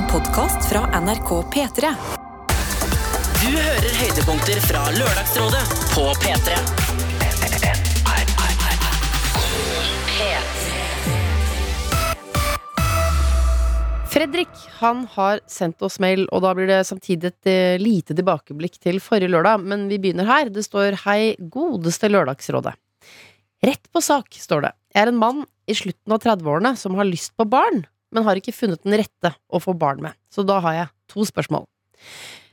En podkast fra NRK P3. Du hører høydepunkter fra Lørdagsrådet på P3. Fredrik han har sendt oss mail, og da blir det samtidig et eh, lite tilbakeblikk til forrige lørdag. Men vi begynner her. Det står 'Hei, godeste Lørdagsrådet'. Rett på sak, står det. Jeg er en mann i slutten av 30-årene som har lyst på barn, men har ikke funnet den rette å få barn med. Så da har jeg to spørsmål.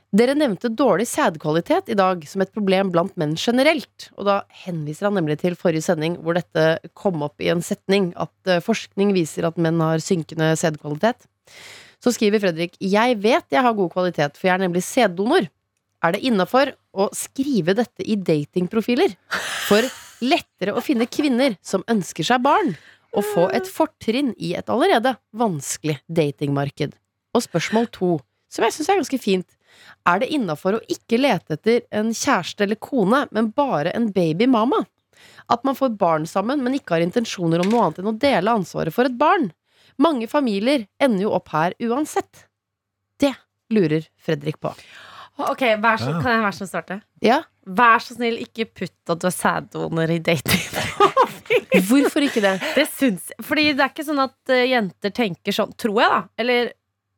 Dere nevnte dårlig sædkvalitet i dag som et problem blant menn generelt, og da henviser han nemlig til forrige sending hvor dette kom opp i en setning, at eh, forskning viser at menn har synkende sædkvalitet. Så skriver Fredrik Jeg vet jeg har god kvalitet, for jeg er nemlig sæddonor. Er det innafor å skrive dette i datingprofiler? For lettere å finne kvinner som ønsker seg barn, og få et fortrinn i et allerede vanskelig datingmarked. Og spørsmål to, som jeg syns er ganske fint. Er det innafor å ikke lete etter en kjæreste eller kone, men bare en babymama? At man får barn sammen, men ikke har intensjoner om noe annet enn å dele ansvaret for et barn? Mange familier ender jo opp her uansett. Det lurer Fredrik på. Ok, vær så, Kan jeg være så snill starte? Ja, Vær så snill, ikke putt at du er sæddonor i dating. hvorfor ikke det? det syns jeg. Fordi det er ikke sånn at eh, jenter tenker sånn, tror jeg, da. Eller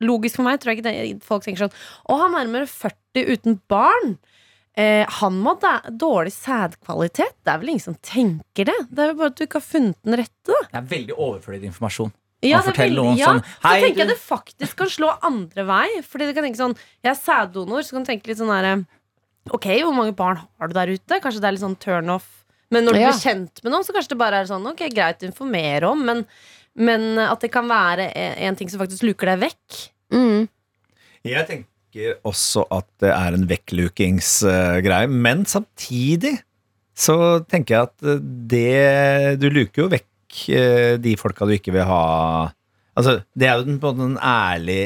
logisk for meg, tror jeg ikke det, folk tenker sånn Å, han er nærmere 40 uten barn. Eh, han må ha dårlig sædkvalitet. Det er vel ingen som tenker det. Det er jo bare at du ikke har funnet den rette. Da. Det er veldig overflødig informasjon. Ja, det veldig- noen ja, sånn, Så «Hei, tenker jeg det faktisk kan slå andre vei. Fordi du kan tenke sånn Jeg er sæddonor, så kan du tenke litt sånn derre Ok, hvor mange barn har du der ute? Kanskje det er litt sånn turn off. Men når du Ja. blir kjent med noen, så kanskje det bare er sånn Ok, greit å informere om, men, men at det kan være en, en ting som faktisk luker deg vekk. Mm. Jeg tenker også at det er en vekklukingsgreie, men samtidig så tenker jeg at det Du luker jo vekk eh, de folka du ikke vil ha Altså, Det er jo den, på en måte en ærlig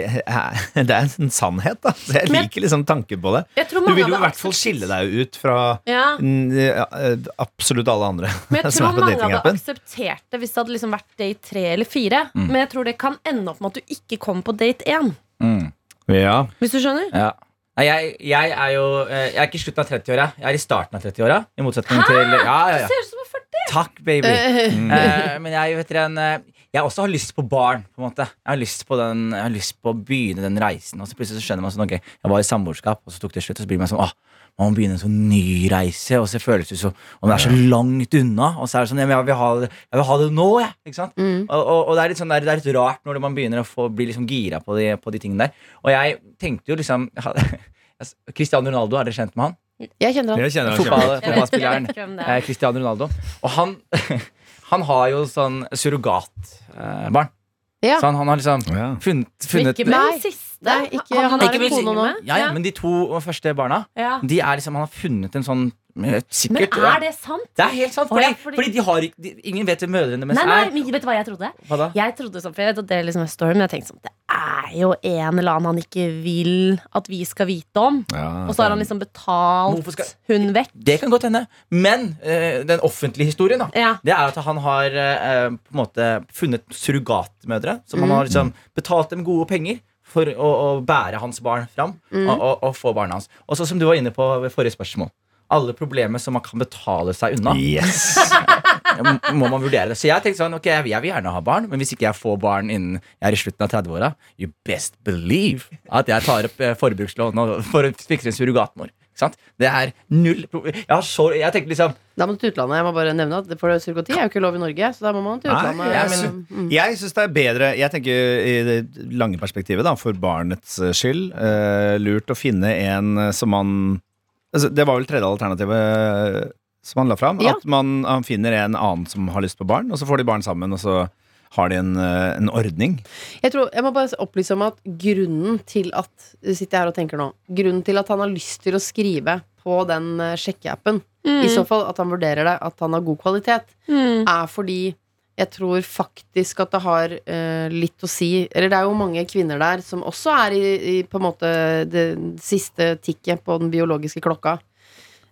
Det er en sannhet, da. Så jeg liker liksom tanken på det. Jeg tror Du vil jo i hvert fall skille deg ut fra Ja, eh, absolutt alle andre men jeg tror er mange hadde akseptert det hvis det hadde liksom vært date tre eller fire. Mm. Men jeg tror det kan ende opp med at du ikke kommer på date én. Mm. Ja. Hvis du skjønner? Ja. Nei, jeg, jeg er jo eh, Jeg er ikke i slutten av 30-åra. Jeg er i starten av 30-åra. I motsetning til Ja, ja, ja. Ser ut som en 40. Takk, baby. Mm. Uh, men jeg vet dere en eh, Jeg også har lyst på barn. på en måte Jeg har lyst på den Jeg har lyst på å begynne den reisen. Og så plutselig så skjønner man sånn Ok, jeg var i samboerskap, og så tok det slutt. Og så blir man sånn Åh, man må begynne en sånn ny reise. Og så føles det som Om det er så langt unna. Og så er det sånn ja, men jeg, vil ha det, jeg vil ha det nå, jeg. Ikke sant? Mm. Og, og, og det er litt sånn Det er litt rart når man begynner å få, bli liksom gira på de, på de tingene der. Og jeg tenkte jo liksom Cristiano Ronaldo, er dere kjent med han? Jeg kjenner han. Jeg kjenner Fotball, fotballspilleren. Eh. Cristiano Ronaldo. Og han, han har jo sånn surrogatbarn. Ja. Så han, han har liksom funnet, funnet ikke den siste. Nei, ikke- han, han har er en kone nå. ja, ja, Men de to første barna, Ja. de er liksom, han har funnet en sånn eh, Men Sikkert er det sant? Det er helt sant. Fordi, ja, fordi- fordi de har de, Ingen vet hvem mødrene deres er. men vet du hva jeg trodde? Hva da? Jeg trodde sånn, for jeg vet at det er liksom en story, men jeg tenkte sånn Det er jo en eller annen han ikke vil at vi skal vite om. Ja, Og så har han liksom betalt skal- hun vekk. Det kan godt hende. Men uh, den offentlige historien, da. Ja. Det er at han har uh, på en måte funnet surrogatmødre. Som han har liksom betalt dem gode penger for å, å bære hans barn fram. Og, og, og få barna hans. Og så som du var inne på ved forrige spørsmål. Alle problemer som man kan betale seg unna, Yes! må man vurdere det. Så jeg tenkte sånn, ok, jeg vil- gjerne ha barn, men hvis ikke jeg får barn innen jeg er i slutten av 30-åra, you best believe at jeg tar opp eh, forbrukslån for å fikse en surrogatmor. Det er null. Jeg, har så, jeg tenkte liksom Da må du til utlandet. Jeg må bare nevne at For surrogati er jo ikke lov i Norge, så da må man til Nei, jeg Men- mm. Jeg syns det er bedre Jeg tenker i det lange perspektivet, da, for barnets eh, skyld, uh, lurt å finne en som man altså, Det var vel tredje alternativet eh, som han la fram. Ja. At man, han finner en annen som har lyst på barn, og så får de barn sammen, og så har de en, eh, en ordning. Jeg, tror, jeg må bare opplyse om at grunnen til at sitter jeg her og tenker nå Grunnen til at han har lyst til å skrive på den sjekkeappen, sjekkeappen, i så fall at han vurderer det, at han har god kvalitet, Mm. er fordi jeg tror faktisk at det har uh, litt å si Eller det er jo mange kvinner der som også er i, i på en måte det siste tikket på den biologiske klokka.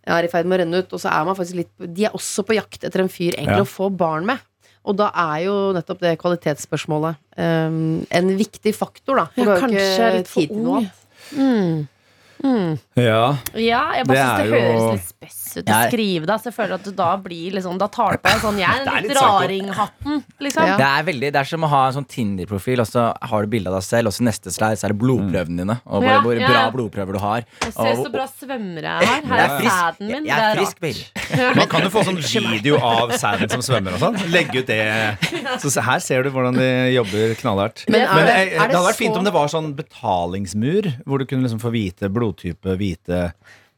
Er i ferd med å renne ut, og så er man faktisk litt De er også på jakt etter en fyr egentlig Ja. å få barn med. Og da er jo nettopp det kvalitetsspørsmålet um, en viktig faktor, da. Ja, Du har jo kanskje ikke for tid til noe annet. Mm. Mm. Ja. Ja, jeg Det bare syns er det jo- høres litt spess ut å skrive det. Så jeg føler at du da blir liksom Da tar du på deg sånn Jeg er Det en litt raringhatten, liksom. Ja. Det er veldig, det er som å ha en sånn Tinder-profil, og så har du bilde av deg selv, og så neste slide så er det blodprøvene dine. Og hvor, Ja, hvor ja. bra blodprøver du har. Jeg ser Og- så bra svømmere jeg har. Her er er frisk. sæden min. Jeg Det er frisk, baby. Man kan jo få sånn video av sæden som svømmer og sånn. Legge ut det. Så her ser du hvordan de jobber knallhardt. Men er Men det- er det, det hadde vært så- fint om det var sånn betalingsmur, hvor du kunne liksom få vite blodtype, vite eh.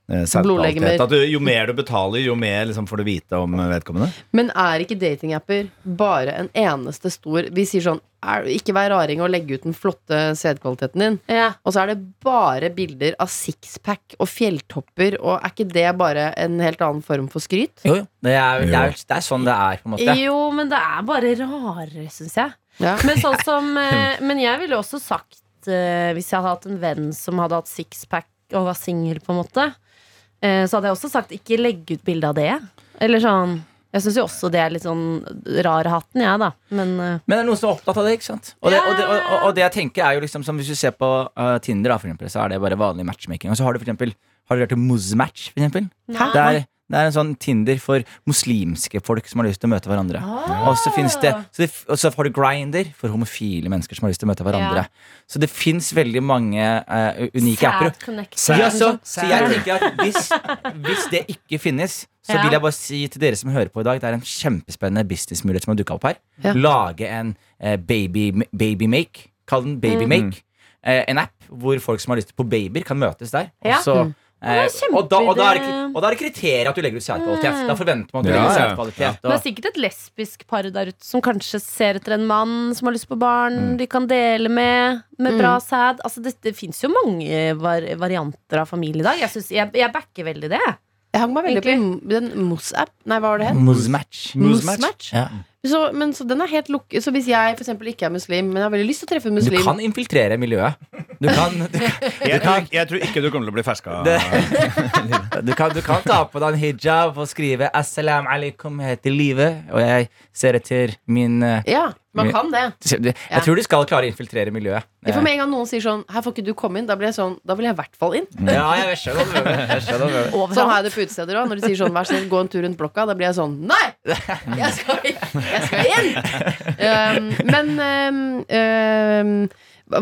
At du, jo mer du betaler, jo mer liksom får du vite om vedkommende. Men er ikke datingapper bare en eneste stor Vi sier sånn er, Ikke vær raring og legge ut den flotte sædkvaliteten din. Ja. Og så er det bare bilder av sixpack og fjelltopper, og er ikke det bare en helt annen form for skryt? Jo, jo. Det er, det, er, det er sånn det er, på en måte. Jo, men det er bare rarere, syns jeg. Ja. Men sånn som eh, Men jeg ville også sagt eh, Hvis jeg hadde hatt en venn som hadde hatt sixpack og var singel, på en måte, eh, så hadde jeg også sagt ikke legg ut bilde av det. Eller sånn Jeg syns jo også det er litt sånn rar hatten, jeg, da. Men uh... Men det er noen som er opptatt av det. ikke sant? Og det, og det, og, og det jeg tenker er jo liksom som Hvis du ser på uh, Tinder, da, for eksempel, så er det bare vanlig matchmaking. Og så har du for eksempel Har du hørt om Muzmatch? For eksempel? Hæ? Det er, det er en sånn Tinder for muslimske folk som har lyst til å møte hverandre. Ah. Og så finnes det, så det Og så har du Grinder for homofile mennesker som har lyst til å møte hverandre. Så det fins veldig mange uh, unike apper. Sad. Ja, så, så jeg tenker at hvis, hvis det ikke finnes, så Ja. vil jeg bare si til dere som hører på i dag, det er en kjempespennende businessmulighet som har dukka opp her. Ja. Lage en uh, baby, baby make. Kall den Baby Make. Uh, en app hvor folk som har lyst på babyer, kan møtes der. Og, så, er eh, og, da, og, da er det, og da er det kriteriet at du legger ut sædkvalitet. Da forventer man at du Ja, legger ut ja. sædkvalitet. Det er sikkert et lesbisk par der ute som kanskje ser etter en mann som har lyst på barn de kan dele med, med bra sæd. Altså, det det fins jo mange var varianter av familie i dag. Jeg, synes, jeg, jeg backer veldig det. Jeg hang meg veldig Egentlig. på den Moss-app. Nei, hva var det het? Moss-match. Ja. Så, men, så den er helt lukket. Så hvis jeg for eksempel ikke er muslim, men jeg har veldig lyst til å treffe en Du kan infiltrere miljøet. Du kan, du, Jeg tror, jeg tror ikke du kommer til å bli ferska. Du, kan, du kan ta på deg en hijab og skrive 'Assalam alaikum, jeg heter Live', og jeg ser etter min eh, Ja, man kan det. Jeg tror du skal klare å infiltrere miljøet. For med en gang noen sier sånn 'Her får ikke du komme inn', da blir jeg sånn Da vil jeg i hvert fall inn. Ja, jeg skjønner det. Sånn har jeg det på utesteder òg. Når de sier sånn 'vær så snill, gå en tur rundt blokka', da blir jeg sånn Nei! Jeg skal, jeg skal igjen! Um, men um, um,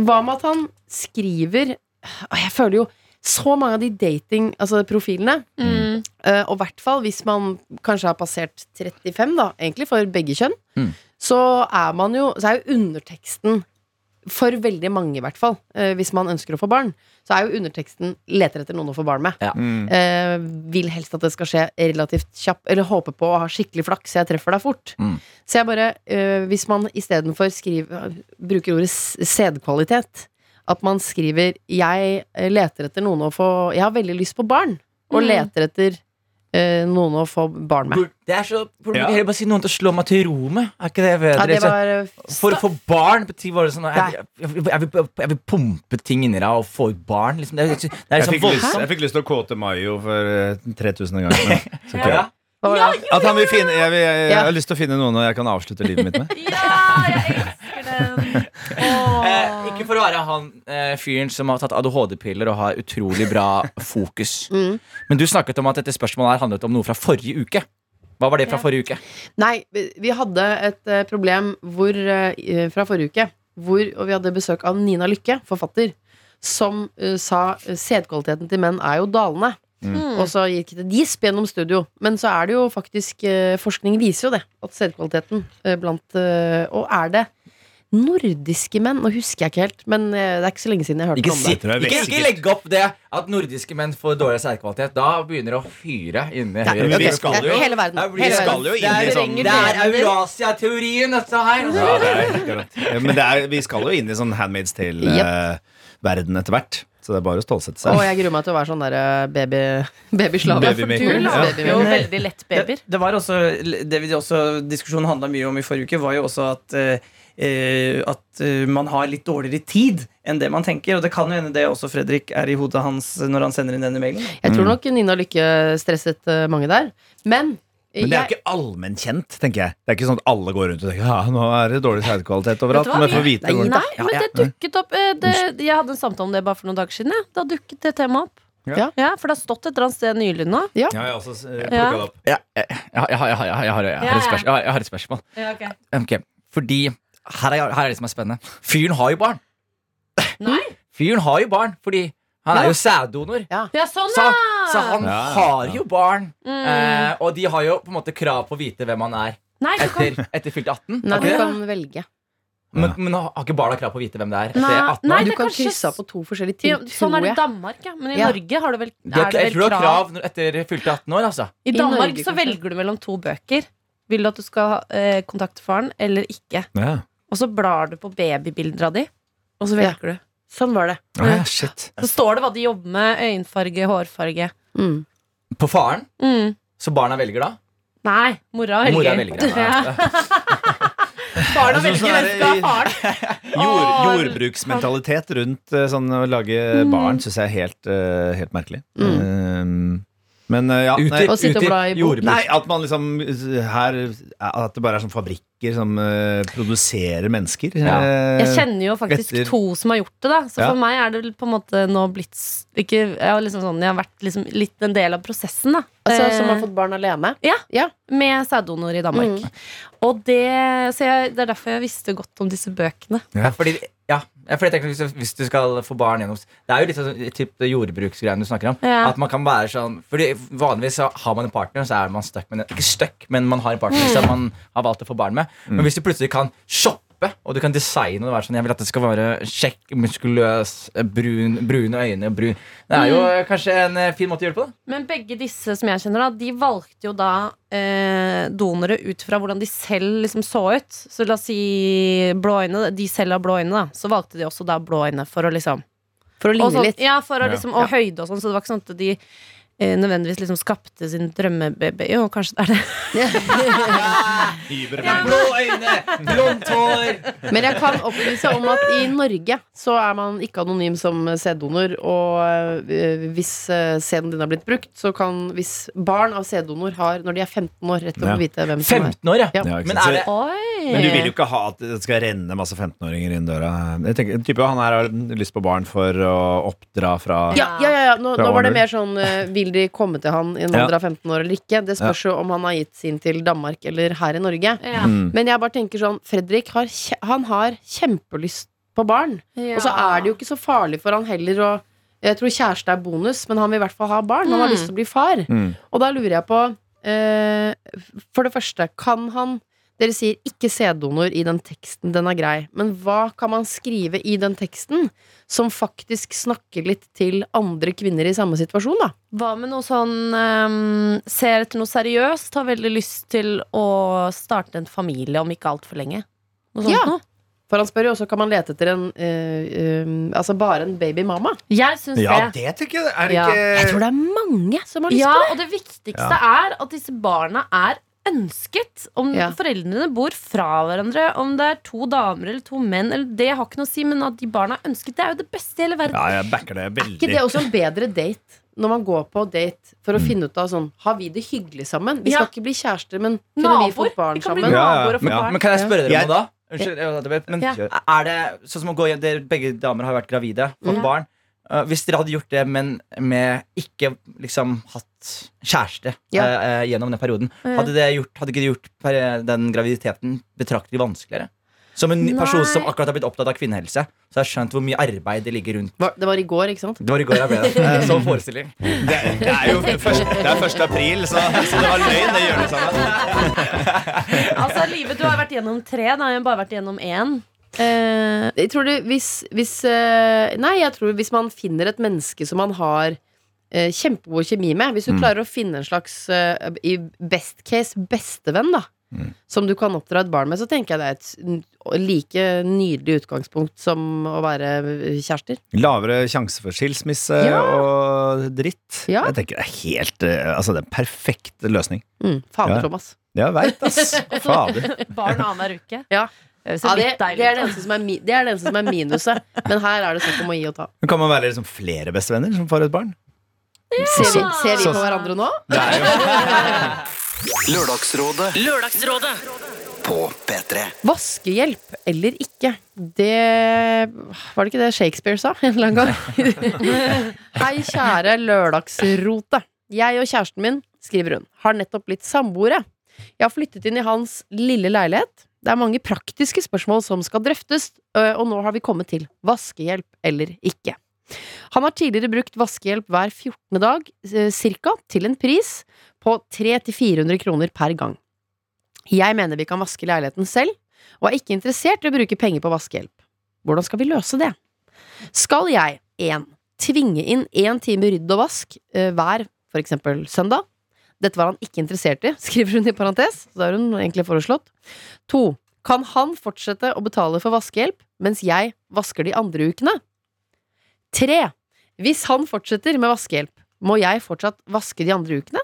hva med at han skriver Jeg føler jo så mange av de dating-profilene Mm. Uh, og i hvert fall hvis man kanskje har passert 35, da, egentlig for begge kjønn, Mm. så er man jo Så er jo underteksten for veldig mange, i hvert fall, uh, hvis man ønsker å få barn, så er jo underteksten 'leter etter noen å få barn med'. Mm. Uh, vil helst at det skal skje relativt kjapt, eller håper på å ha skikkelig flaks, så jeg treffer deg fort. Mm. Så jeg bare uh, Hvis man istedenfor skriver bruker ordet sædkvalitet, at man skriver 'jeg eh, leter etter noen å få Jeg har veldig lyst på barn', og Mm. leter etter eh, noen å få barn med. Det er så Burde Ja. heller bare si noen til å slå meg til ro med? Er ikke det bedre? Ja, det var eh, For å få barn betyr bare sånn Jeg, jeg, jeg, jeg, vil, jeg vil pumpe ting inni deg og få ut barn. Liksom. Det er, det er Jeg liksom fikk, lyst, jeg fikk lyst til å kåte Mayo for eh, 3000 ganger. Men, så okay. Ja. Hva var det? At han vil finne, jeg, vil, jeg, jeg har lyst til å finne noen jeg kan avslutte livet mitt med. Ja, jeg elsker den! Eh, ikke for å være han eh, fyren som har tatt ADHD-piller og har utrolig bra fokus. Mm. Men du snakket om at dette spørsmålet her handlet om noe fra forrige uke. Hva var det fra forrige uke? Nei, vi hadde et eh, problem hvor, eh, fra forrige uke, hvor, og vi hadde besøk av Nina Lykke, forfatter, som uh, sa sædkvaliteten til menn er jo dalende. Mm. Og så gikk det disp gjennom studio. Men så er det jo faktisk eh, Forskning viser jo det. At sædkvaliteten eh, blant eh, Og er det nordiske menn? Nå husker jeg ikke helt, men det er ikke så lenge siden jeg hørte Ikke, om det. tror ikke, ikke legg opp det at nordiske menn får dårlig sædkvalitet. Da begynner det å fyre inni høyre. Okay. vi skal jo- Hele verden. Da blir Hele skal verden. jo inn i sånn- det er Eurasia-teorien, dette her. Ja, det er Men det er, vi skal jo inn i sånn Handmaid's Tale-verden etter hvert. Så det er bare å stålsette Og seg. jeg gruer meg til å være sånn der baby, babyslave. Baby Du lager jo veldig lett babyer. Det, det var også, det vi også diskusjonen handla mye om i forrige uke, var jo også at eh, eh, at eh, man har litt dårligere tid enn det man tenker. Og det kan jo hende det også Fredrik er i hodet hans når han sender inn denne mailen. Jeg tror nok Nina Lykke stresset eh, mange der. Men Men det er jo ikke allmennkjent, tenker jeg. Det er ikke sånn at alle går rundt og tenker ja, nå er det dårlig sædkvalitet overalt. Vet du hva, Men for å vite Nei, nei. Nei, men det dukket opp eh, det, Jeg hadde en samtale om det bare for noen dager siden. Ja. Da dukket det temaet opp. Ja. For det har stått et eller annet sted nylig nå. Ja, jeg har også eh, det opp. Jeg, har- Ja, et spørsmål. Okay. jeg har et spørsmål. Ok, Fordi her er, her er det som er spennende. Fyren har jo barn. Nei. Fyren har jo barn, fordi han er jo sæddonor. Ja, sånn, Så, ja! så han Ja, ja, har jo barn. Mm. Eh, og de har jo på en måte krav på å vite hvem han er Nei, etter, etter fylte 18. Nei, du kan velge. Men, men har ikke barna krav på å vite hvem det er etter Nei, 18 nei? Du kan kanskje krysse av på to forskjellige Ja, ting, sånn er det i. Danmark, ja. Men i Ja. Norge har du vel, er det jeg tror vel du har krav. krav etter fylte 18 år, altså. I I Danmark Norge, så kanskje. velger du mellom to bøker. Vil du at du skal eh, kontakte faren eller ikke? Ja. Og så blar du på babybilder av de, og så Ja. velger du. Sånn var det. Ah, ja, shit. Så står det hva de jobber med. Øyenfarge, hårfarge. Mm. På faren, Mm. så barna velger da? Nei, mora velger. Mora velger. Ja. Barna velger hvem skal ha faren. Jord, jordbruksmentalitet rundt eh, sånn å lage barn syns jeg er helt, eh, helt merkelig. Um, men eh, ja Ute, nei, Og sitte og ute i bla i bok. jordbruk. nei, at man liksom her At det bare er sånn fabrikker som uh, produserer mennesker. Ja. eh, Jeg kjenner jo faktisk Etter- to som har gjort det, da. Så Ja. for meg er det på en måte nå blitt ikke, jeg, har liksom sånn, jeg har vært liksom litt en del av prosessen, da. Altså, som har Eh, fått barn alene. Ja, Med sæddonor i Danmark. Mm. Og det, så jeg, det er derfor jeg visste godt om disse bøkene. Ja, fordi, ja, for jeg tenker hvis, du- hvis du skal få barn gjennom Det er jo litt sånn typ jordbruksgreiene du snakker om. Ja. At man kan være sånn Fordi Vanligvis har man en partner, så er man stuck med den. Ikke stuck, men man har en partner som man har valgt å få barn med. Men hvis du plutselig kan shoppe, og du kan designe og være sånn Jeg vil at det skal være kjekk, muskuløs, brun, brune øyne brun. Det er jo kanskje en eh, fin måte å gjøre det på. da Men begge disse som jeg kjenner, da, de valgte jo da eh, donere ut fra hvordan de selv liksom så ut. Så la oss si blå øyne. De selv har blå øyne, da. Så valgte de også da blå øyne for å liksom For å ligne sånn- litt. Ja, for å liksom, og høyde og sånn. Så det var ikke sånn at de eh, nødvendigvis liksom skapte sin drømmebaby. Jo, kanskje det er det. Blå øyne, blondt hår. Men jeg kan opplyse om at i Norge så er man ikke anonym som sæddonor. Og øh, hvis øh, sæden din har blitt brukt, så kan hvis barn av sæddonor har, når de er 15 år, rett og slett Ja. vite hvem som er 15 år, ja. Ja. Ja, Men er det Oi! Men du vil jo ikke ha at det skal renne masse 15-åringer inn døra. Jeg tenker, type, Han her har lyst på barn for å oppdra fra Ja, ja, ja, ja. Nå, nå var det mer sånn øh, Vil de komme til han i en Ja. alder av 15 år eller ikke? Det spørs jo om han har gitt sin til Danmark eller her i Norge. Ja. Mm. Men jeg bare tenker sånn Fredrik har, han har kjempelyst på barn. Ja. Og så er det jo ikke så farlig for han heller å Jeg tror kjæreste er bonus, men han vil i hvert fall ha barn. Han har Mm. lyst til å bli far. Mm. Og da lurer jeg på eh, For det første, kan han Dere sier ikke sæddonor i den teksten, den er grei. Men hva kan man skrive i den teksten som faktisk snakker litt til andre kvinner i samme situasjon, da? Hva med noe sånn um, Ser etter noe seriøst, har veldig lyst til å starte en familie om ikke altfor lenge. Noe sånt Ja. noe. For han spør jo også kan man lete etter en uh, um, Altså bare en babymamma. Jeg syns Ja, det. det jeg. Er det Ja. Jeg tror det er mange som har lyst Ja, på det. og det viktigste er at disse barna er ønsket. Om Ja. foreldrene bor fra hverandre, om det er to damer eller to menn, eller det har ikke noe å si, men at de barna er ønsket, det er jo det beste i hele verden. Ja, jeg backer det veldig. ikke det også en bedre date? Når man går på date for å Mm. finne ut av sånn Har vi det hyggelig sammen? Vi Ja. skal ikke bli kjærester, men kunne vi fått barn sammen? Ja, ja, ja. barn. Men kan jeg spørre dere om noe da? Unnskyld, men Ja. er det sånn som å gå hjem dere, Begge damer har vært gravide, fått Ja. barn. Uh, hvis dere hadde gjort det, men med ikke liksom hatt kjæreste Ja. uh, gjennom den perioden, Ja. hadde, det gjort, hadde ikke det gjort per, den graviditeten betraktelig vanskeligere? Som en Nei. person som akkurat har blitt opptatt av kvinnehelse, så har jeg skjønt hvor mye arbeid det ligger rundt. Det var i går, ikke sant? Det var i går jeg ble det. Så forestilling. Det, det er jo først, det er 1. april, så, så det var løgn, det gjør det sammen. Altså, Live, du har vært gjennom tre, da har jeg bare vært gjennom én. Eh, Jeg tror det, hvis, hvis eh, Nei, jeg tror hvis man finner et menneske som man har eh, kjempegod kjemi med Hvis du Mm. klarer å finne en slags eh, i best case bestevenn, da. Mm. Som du kan oppdra et barn med, så tenker jeg det er et n- like nydelig utgangspunkt som å være kjærester. Lavere sjanse for skilsmisse Ja. og dritt. Ja. Jeg tenker det er helt eh, Altså, det er en perfekt løsning. Mm, Fader, Ja. Thomas. Ja, jeg veit, ass. Fader. barn annenhver uke. Ja. Det Ja, det, det, er det, eneste som er mi, det er det eneste som er minuset. Men her er det snakk om å gi og ta. Men Kan man være liksom flere bestevenner som får et barn? Ser vi, ser vi på hverandre nå? Det Lørdagsrådet Lørdagsrådet på P3. Vaskehjelp eller ikke, det Var det ikke det Shakespeare sa en eller annen gang? Hei, kjære lørdagsrote. Jeg og kjæresten min, skriver hun, har nettopp blitt samboere. Jeg har flyttet inn i hans lille leilighet. Det er mange praktiske spørsmål som skal drøftes, og nå har vi kommet til vaskehjelp eller ikke. Han har tidligere brukt vaskehjelp hver 14. dag, cirka, til en pris på 300-400 kroner per gang. Jeg mener vi kan vaske leiligheten selv, og er ikke interessert i å bruke penger på vaskehjelp. Hvordan skal vi løse det? Skal jeg 1. Tvinge inn én time rydd og vask hver, for eksempel søndag? Dette var han ikke interessert i, skriver hun i parentes. Så det har hun egentlig foreslått. 2. Kan han fortsette å betale for vaskehjelp, mens jeg vasker de andre ukene? 3. Hvis han fortsetter med vaskehjelp, må jeg fortsatt vaske de andre ukene?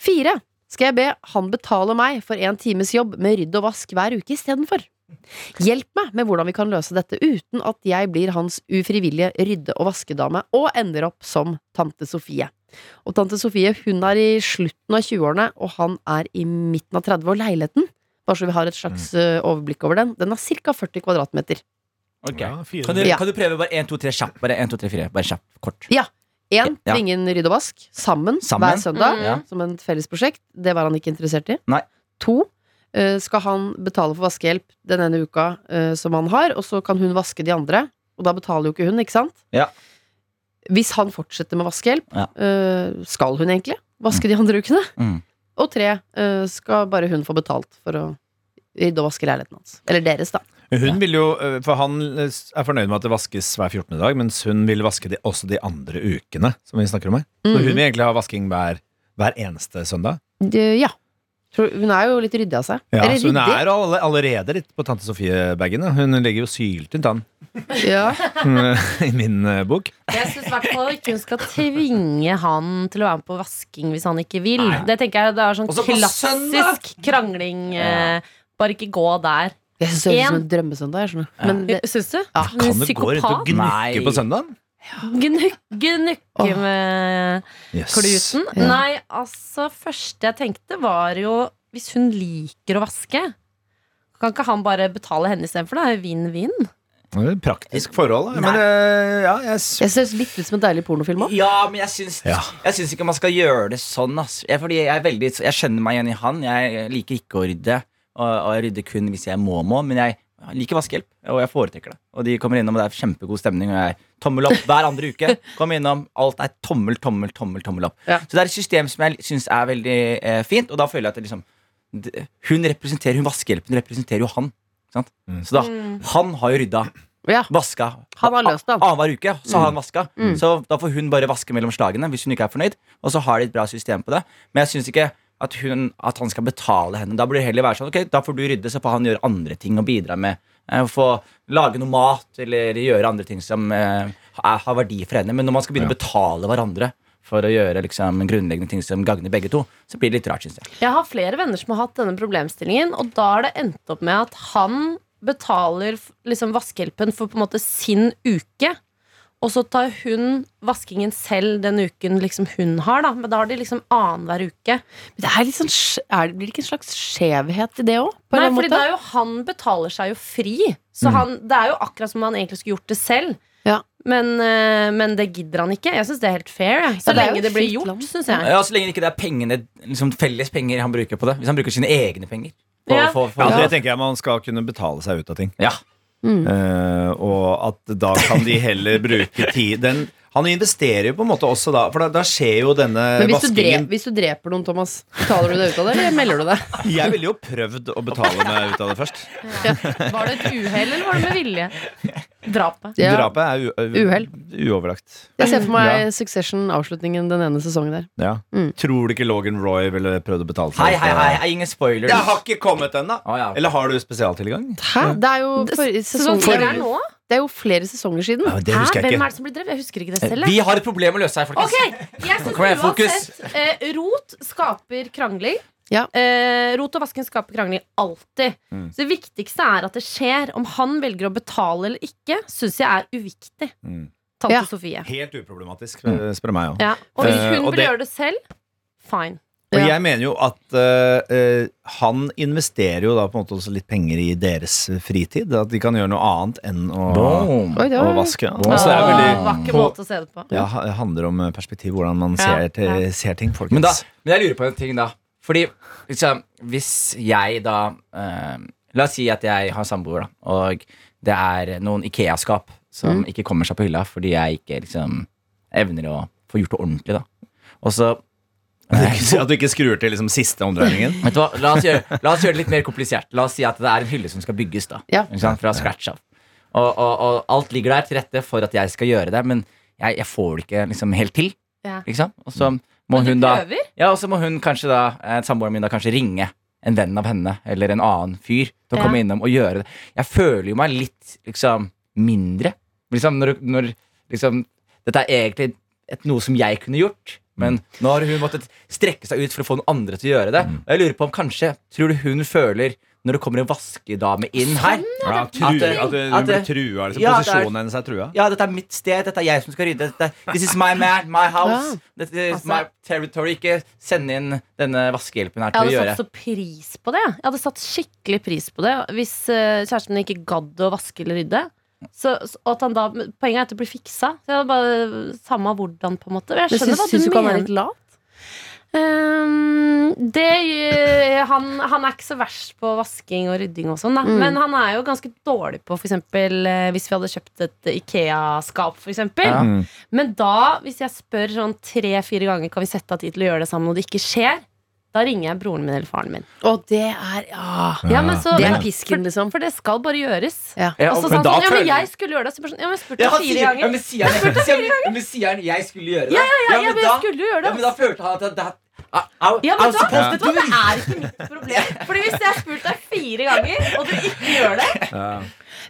4. Skal jeg be han betale meg for en times jobb med rydd og vask hver uke istedenfor? Hjelp meg med hvordan vi kan løse dette uten at jeg blir hans ufrivillige rydde- og vaskedame og ender opp som tante Sofie. Og tante Sofie hun er i slutten av 20-årene, og han er i midten av 30, og leiligheten, bare så vi har et slags eh, overblikk over den, den er ca. 40 kvadratmeter. Okay. Ja. Kan, du, kan du prøve bare 1, 2, 3 kjapp? Bare 1, 2, 3, 4. Bare kjapp, Kort. Ja. Én, Ja. ingen rydd og vask, sammen, Sammen? hver søndag, Mm. som en felles prosjekt. Det var han ikke interessert i. Nei. To, eh, skal han betale for vaskehjelp den ene uka eh, som han har, og så kan hun vaske de andre. Og da betaler jo ikke hun, ikke sant? Ja. Hvis han fortsetter med vaskehjelp, Ja. eh, skal hun egentlig vaske de andre ukene? Mm. Og tre, eh, skal bare hun få betalt for å rydde og vaske leiligheten hans. Eller deres, da. Hun vil jo, øh, for Han øh, er fornøyd med at det vaskes hver 14. dag, mens hun vil vaske de, også de andre ukene. Som vi snakker om her Så Mhm. hun vil egentlig ha vasking hver, hver eneste søndag. Det- ja. Hun er jo litt ryddig av seg. Ja, så hun er all allerede litt på tante Sofie-bagen. Hun legger jo syltynt an Ja. i min øh, bok. Jeg syns i hvert fall ikke hun skal tvinge han til å være med på vasking hvis han ikke vil. Det tenker jeg det er sånn Også klassisk krangling. Eh, bare ikke gå der. Jeg syns det høres ut som En- drømmesøndag. Men det, Syns du? Ja, Kan du gå rundt og gnukke på søndagen? Gnuk, gnukke med Yes. kluten. Ja. Nei, altså, første jeg tenkte var jo Hvis hun liker å vaske, kan ikke han bare betale henne istedenfor? Det er jo vinn-vinn. Det er et Praktisk forhold. da. Men øh, ja, jeg jeg synes litt ut som en deilig pornofilm òg. Ja, men jeg syns, Ja. jeg syns ikke man skal gjøre det sånn. Ass. Jeg, fordi jeg, er veldig, jeg skjønner meg igjen i han. Jeg liker ikke å rydde. Og, og jeg rydder kun hvis jeg må må. Men jeg liker vaskehjelp, og jeg foretrekker det. Og de kommer innom, og det er kjempegod stemning. Og jeg tommel opp hver andre uke. Kom innom, Alt er tommel, tommel, tommel, tommel opp. Ja. Så det er et system som jeg syns er veldig eh, fint, og da føler jeg at det liksom det- Hun representerer, hun vaskehjelpen representerer jo han. Sant? Mm. Så da, han har jo rydda, Ja. vaska Han har løst det, annenhver uke. Så har han vaska. Mm. Så da får hun bare vaske mellom slagene hvis hun ikke er fornøyd. Og så har de et bra system på det. Men jeg syns ikke at, hun, at han skal betale henne. Da burde det heller være sånn Ok, da får du rydde, så får han gjøre andre ting og bidra med eh, få lage noe mat eller gjøre andre ting som eh, har verdi for henne. Men når man skal begynne å betale hverandre for å gjøre liksom, grunnleggende ting som gagner begge to, så blir det litt rart, syns jeg. Jeg har flere venner som har hatt denne problemstillingen, og da har det endt opp med at han betaler liksom vaskehjelpen for på en måte sin uke. Og så tar hun vaskingen selv den uken liksom hun har, da. Men da har de liksom annenhver uke. Men det er litt sånn, er, det- blir det ikke en slags skjevhet i det òg? Nei, er jo han betaler seg jo fri. Så Mm. han, det er jo akkurat som om han egentlig skulle gjort det selv. Ja. Men, eh, men det gidder han ikke. Jeg syns det er helt fair. Så Ja, det lenge det blir gjort, syns jeg. Ja, Så lenge ikke det er pengene, liksom felles penger han bruker på det. Hvis han bruker sine egne penger. På, Ja. for, for, Ja, det tenker jeg man skal kunne betale seg ut av ting. ja. Mm. Uh, og at da kan de heller bruke tid den, Han investerer jo på en måte også da, for da, da skjer jo denne Men hvis du, dreper, hvis du dreper noen, Thomas, betaler du deg ut av det, eller melder du det? Jeg ville jo prøvd å betale meg ut av det først. Var det et uhell, eller var det med vilje? Drapet. Ja. Drapet er Uhell. uoverlagt. Jeg ser for meg Ja. Succession-avslutningen den ene sesongen der. Ja. Mm. Tror du ikke Logan Roy ville prøvd å betale seg Hei, hei, hei, hei, ingen spoilers. Det har ikke kommet ennå! Ah, ja. Eller har du spesialtilgang? Hæ? Det er jo forrige Sesong sesong nå? Det er jo flere sesonger siden. Ja, det Hæ? husker jeg Hvem er det som blir drevet? Jeg husker ikke det selv. Vi har et problem å løse her, folkens. Okay. jeg synes igjen, fokus. uansett eh, Rot skaper krangling. Ja. Eh, rot og vasking skaper krangling alltid. Mm. Så det viktigste er at det skjer. Om han velger å betale eller ikke, syns jeg er uviktig. Mm. Tante Ja. Sofie. Helt uproblematisk, spør meg òg. Ja. Og hvis Eh, hun og vil det- gjøre det selv, fine. Og Ja. jeg mener jo at uh, uh, han investerer jo da på en måte også litt penger i deres fritid. At de kan gjøre noe annet enn å, Boom. Oi, å vaske. Boom. Så det er veldig Vakker måte å se det på. ja, det handler om eh, perspektiv, hvordan man Ja, ser, til, ja. ser ting, folkens. Men, da, men jeg lurer på en ting, da. Fordi liksom, hvis jeg da uh, La oss si at jeg har samboer, da, og det er noen Ikea-skap som ikke kommer seg på hylla fordi jeg ikke liksom evner å få gjort det ordentlig, da. Og så At du ikke- At du ikke skrur til liksom, siste omdreiningen. Vet du hva, la oss, gjøre, la oss gjøre det litt mer komplisert. La oss si at det er en hylle som skal bygges. da Ja. ikke sant? Fra scratch av. Og, og, og alt ligger der til rette for at jeg skal gjøre det, men jeg, jeg får det ikke liksom helt til. Ja. Og så må hun da? Ja, og så må hun kanskje da eh, samboeren min da kanskje ringe en venn av henne eller en annen fyr til å Ja. komme innom og gjøre det. Jeg føler jo meg litt liksom mindre. Liksom når, når liksom Dette er egentlig et, noe som jeg kunne gjort. Men nå har hun måttet strekke seg ut for å få noen andre til å gjøre det. Og jeg lurer på om kanskje Tror du hun føler når det kommer en vaskedame inn her Ja, tru, At det- at at blir trua. Liksom, Ja, posisjonen hennes er trua. Ja, dette er mitt sted, dette er jeg som skal rydde. Dette, this is my man, my house. Ja. This is Altså- my territory. Ikke send inn denne vaskehjelpen her til å gjøre. Jeg hadde satt så pris på det. Jeg hadde satt skikkelig pris på det hvis eh, kjæresten min ikke gadd å vaske eller rydde. Så, at han da, poenget er at det blir fiksa. Så bare Samme hvordan, på en måte. Jeg skjønner Men, hva syns du du kan være mener. litt lat? Um, det, eh, han, han er ikke så verst på vasking og rydding og sånn. Mm. Men han er jo ganske dårlig på for eksempel eh, hvis vi hadde kjøpt et Ikea-skap. Ja. Men da, hvis jeg spør sånn tre-fire ganger Kan vi sette av tid til å gjøre det sammen, og det ikke skjer, da ringer jeg broren min eller faren min. Og det er Ja. Ja, men så, Det er pisken, liksom. For, for det skal bare gjøres. Ja. Ja, Og så men sa han sånn, ja, men jeg skulle gjøre det. Så bare sånn, ja, men jeg spurte Ja, han fire ganger. Ja, men sier han, 'jeg skulle gjøre det'? Ja, Ja, ja, men da- skulle gjøre Ja, men det. da følte han at det, det, Ja, men da, vet du hva, Det er ikke mitt problem. Fordi Hvis jeg har spurt deg fire ganger, og du ikke gjør det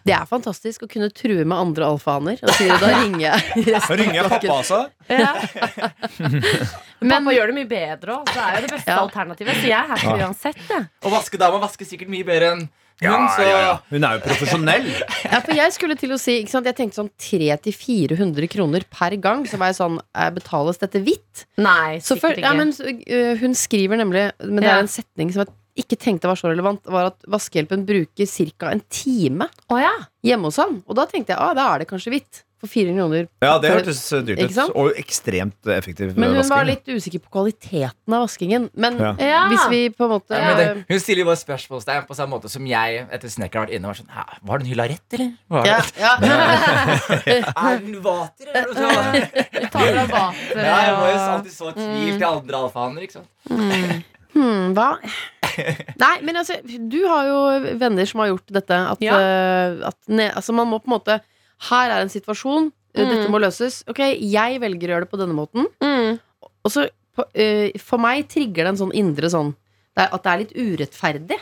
Det er fantastisk å kunne true med andre alfahaner. Og si da ringer jeg resten ringer jeg pappa, flokken. altså. Men pappa gjør det mye bedre òg. Det er jo det beste Ja. alternativet. Så jeg er her for uansett, det. Og vaskedama vasker sikkert mye bedre enn hun, Ja, så ja, ja. Hun er jo profesjonell. Ja, for jeg skulle til å si ikke sant? Jeg tenkte sånn 300-400 kroner per gang. Så var jeg sånn Betales dette hvitt? Nei, for, ikke. ja, men øh, hun skriver nemlig Men det Ja. er en setning som jeg ikke tenkte var så relevant, var at vaskehjelpen bruker ca. en time oh, ja. hjemme hos han. Og da tenkte jeg ah, da er det kanskje hvitt. For 400 kroner. Ja, det hørtes dyrt ut. Og ekstremt effektiv Men hun vasking. var litt usikker på kvaliteten av vaskingen. Men Ja. Ja. hvis vi på en måte ja, det, Hun stiller jo bare spørsmålstegn på samme måte som jeg etter snekker har vært inne og vært sånn "Hæ, Var den hylla rett, eller? Var ja, ja. Er den vater, eller? noe sånt? Tar av vater Ja, jeg må jo alltid så tvil til andre alfahaner, ikke sant? Hmm, hva? Nei, men altså, du har jo venner som har gjort dette. At, Ja. eh, at ne, altså man må på en måte Her er en situasjon. eh, Mm. Dette må løses. Ok, jeg velger å gjøre det på denne måten. Mm. Og så på, eh, For meg trigger det en sånn indre sånn det er, At det er litt urettferdig.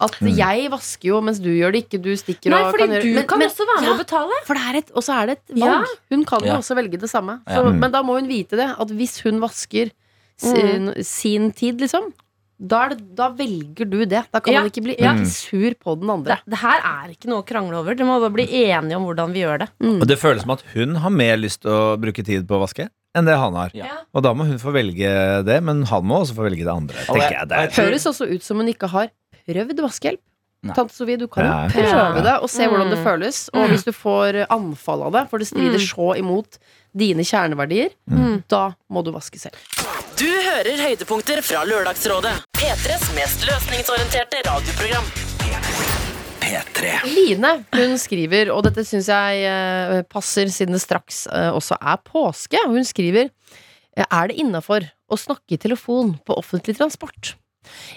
At jeg vasker jo, mens du gjør det ikke. Du stikker Nei, og fordi kan gjøre du men- kan men- også være med ja, å betale. For det er et, og så er det et Ja. Hun kan jo Ja. også velge det samme. Ja. Så, men da må hun vite det. At hvis hun vasker sin, sin tid, liksom, da, er det, da velger du det. Da kan Ja. man ikke bli Ja. sur på den andre. Det, det her er ikke noe å krangle over. Dere må bare bli enige om hvordan vi gjør det. Og det føles som at hun har mer lyst til å bruke tid på å vaske enn det han har. Ja. Og da må hun få velge det, men han må også få velge det andre. Det- jeg det er. Høres også ut som hun ikke har prøvd vaskehjelp. Nei. Tante Sofie, du kan jo prøve det og se hvordan det Mm. føles. Og hvis du får anfall av det, for det strider Mm. så imot dine kjerneverdier, Mm. da må du vaske selv. Du hører høydepunkter fra Lørdagsrådet. P3s mest løsningsorienterte radioprogram. P3. Line hun skriver, og dette syns jeg eh, passer siden det straks eh, også er påske. Hun skriver eh, Er det innafor å snakke i telefon på offentlig transport?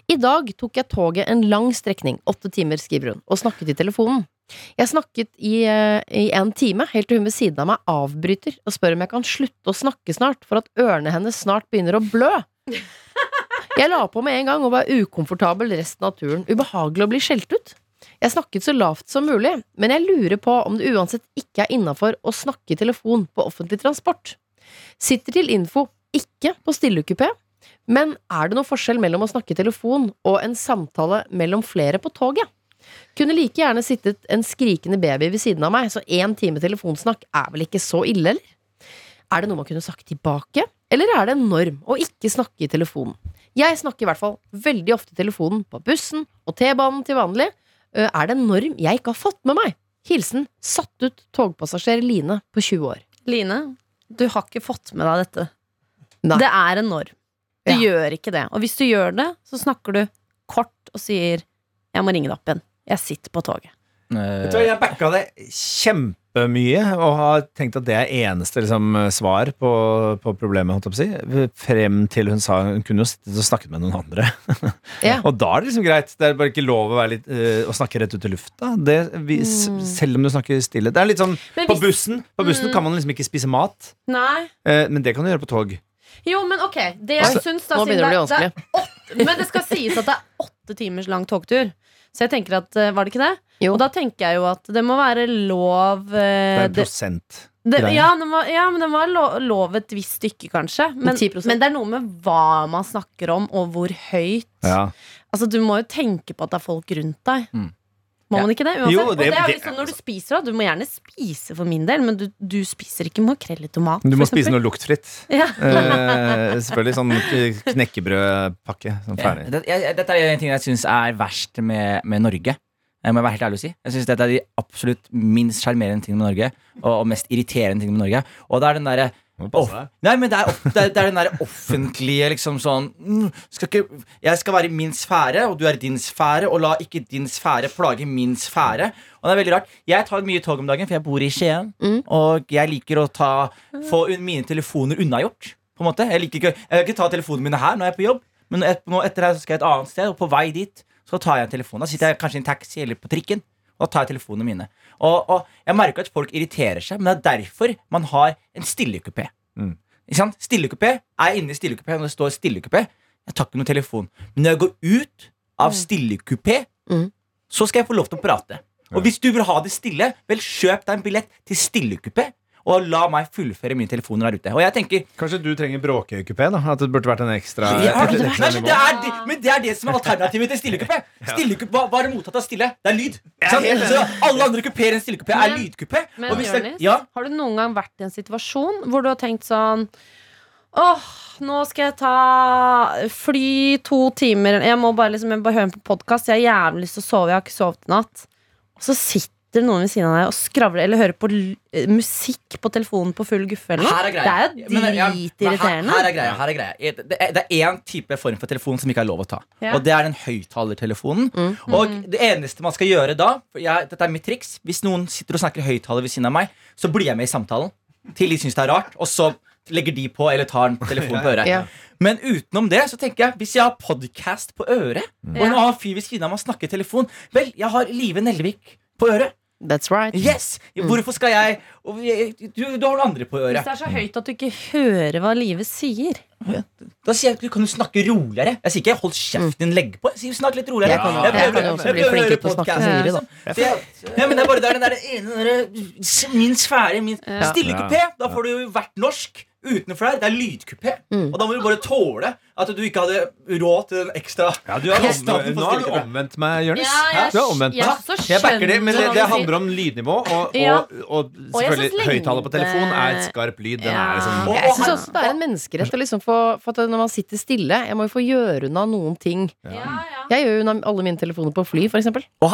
I dag tok jeg toget en lang strekning, åtte timer, skriver hun, og snakket i telefonen. Jeg snakket i, eh, i en time, helt til hun ved siden av meg avbryter og spør om jeg kan slutte å snakke snart, for at ørene hennes snart begynner å blø. Jeg la på med en gang og var ukomfortabel resten av turen. Ubehagelig å bli skjelt ut. Jeg snakket så lavt som mulig, men jeg lurer på om det uansett ikke er innafor å snakke i telefon på offentlig transport. Sitter til info ikke på stillekupé, men er det noe forskjell mellom å snakke i telefon og en samtale mellom flere på toget? Kunne like gjerne sittet en skrikende baby ved siden av meg, så én time telefonsnakk er vel ikke så ille, eller? Er det noe man kunne sagt tilbake? Eller er det en norm å ikke snakke i telefonen? Jeg snakker i hvert fall veldig ofte i telefonen på bussen og T-banen til vanlig. Er det en norm jeg ikke har fått med meg? Hilsen satt ut togpassasjer Line på 20 år. Line, du har ikke fått med deg dette. Nei. Det er en norm. Du Ja. gjør ikke det. Og hvis du gjør det, så snakker du kort og sier 'jeg må ringe deg opp igjen'. Jeg sitter på toget. Vet du hva, Jeg backa det kjempemye og har tenkt at det er eneste liksom, svar på, på problemet. Holdt jeg på å si. Frem til hun sa hun kunne jo sittet og snakket med noen andre. Ja. og da er det liksom greit. Det er bare ikke lov å, være litt, eh, å snakke rett ut i lufta. Det, vi, mm. Selv om du snakker stille. Det er litt sånn hvis, På bussen På bussen kan man liksom ikke spise mat, Nei. eh, men det kan du gjøre på tog. Jo, men ok. Det jeg Altså, syns da nå siden begynner det å bli åtte- Men det skal sies at det er åtte timers lang togtur. Så jeg tenker at eh, Var det ikke det? Jo. Og da tenker jeg jo at det må være lov Det eh, er en prosent. det, ja, det må, ja, men det må være lo- lov et visst stykke, kanskje. Men, men det er noe med hva man snakker om, og hvor høyt. Ja. Altså, du må jo tenke på at det er folk rundt deg. Mm. Må Ja. man ikke det? Uansett. Jo, og det- det er det- liksom når du spiser, da. Du må gjerne spise for min del, men du, du spiser ikke makrell i tomat. Du for må spise noe luktfritt. Ja. uh, selvfølgelig sånn knekkebrødpakke. Sånn Ja, ferdig. det, jeg, dette er en ting jeg syns er verst med, med Norge. Jeg må være helt ærlig å si Jeg synes Dette er de absolutt minst sjarmerende tingene med Norge. Og, og mest irriterende tingene med Norge. Og det er den derre passe Off- Nei, men det er, off- det er, det er den der offentlige liksom sånn mm, skal ikke, Jeg skal være i min sfære, og du er i din sfære, og la ikke din sfære plage min sfære. Og det er veldig rart Jeg tar mye tog om dagen, for jeg bor i Skien. Mm. Og jeg liker å ta få mine telefoner unnagjort. På en måte Jeg liker ikke Jeg vil ikke ta telefonene mine her når jeg er på jobb, men et, nå etter det så skal jeg et annet sted, og på vei dit så tar jeg en telefon. Da sitter jeg kanskje i en taxi eller på trikken. Og da tar jeg telefonene mine. Og, og jeg merker at folk irriterer seg, men det er derfor man har en stillekupé. Mm. Stillekupé. Er inne i stillekupé når det står stillekupé? Jeg tar ikke noen telefon. Men når jeg går ut av stillekupé, Mm. så skal jeg få lov til å prate. Og hvis du vil ha det stille, vel, kjøp deg en billett til stillekupé. Og la meg fullføre mine telefoner der ute. Og jeg tenker Kanskje du trenger bråkøykupé? At det burde vært en ekstra, ja, et men, ekstra det nivå. er, det- men det er det som er alternativet til stillekupé. Stillekupé, det mottatt av stille? Det er lyd. Så alle andre kupeer enn stillekupé er Men- lydkupé. Men Og hvis det- Jonis, ja, har du noen gang vært i en situasjon hvor du har tenkt sånn Åh, nå skal jeg ta fly to timer Jeg må bare, liksom, jeg må bare høre på podkast. Jeg har jævlig lyst til å sove. Jeg har ikke sovet i natt. Og så sitter noen ved siden av deg og skravler eller hører på l eh, musikk på telefonen på full guffe eller her noe. Det er jo dritirriterende. ja, her, her er greia. Her er greia. Det er- det er én type form for telefon som ikke er lov å ta. Ja. Og det er den høyttalertelefonen. Mm. Og det eneste man skal gjøre da for jeg, Dette er mitt triks. Hvis noen sitter og snakker høyttaler ved siden av meg, så blir jeg med i samtalen. Til de syns det er rart. Og så legger de på eller tar en telefon på øret. Ja. Men utenom det så tenker jeg hvis jeg har podcast på øret, og en annen fyr ved siden av meg snakker i telefon Vel, jeg har Live Nelvik på øret. That's right. Yes! Hvorfor skal jeg Du, du har noen andre på Hvis det er så høyt at du ikke hører hva livet sier. Da sier jeg du kan du snakke roligere. Jeg sier ikke 'hold kjeften din, legg på'. Jeg sier snakk litt roligere. Jeg kan jo- prøver- jeg kan også bli flinkere på å snakke høyere, da. jeg- Ja, men det er bare det er den der ene Min sfære, min Ja. stille kupé. Da får du jo vært norsk. Utenfor der, det er lydkupé. Mm. Og da må du bare tåle at du ikke hadde råd til den ekstra Ja, du har omvendt, nå har du omvendt meg, Jonis. jeg, Du har omvendt jeg, meg. Jeg backer det, men det, det handler om lydnivå, og, Ja. og, og selvfølgelig høyttaler på telefon er et skarp lyd. Den Ja. er liksom Jeg syns også det er en menneskerett å liksom få For at når man sitter stille Jeg må jo få gjøre unna noen ting. Ja, ja. Jeg gjør jo unna alle mine telefoner på fly, for eksempel. Og,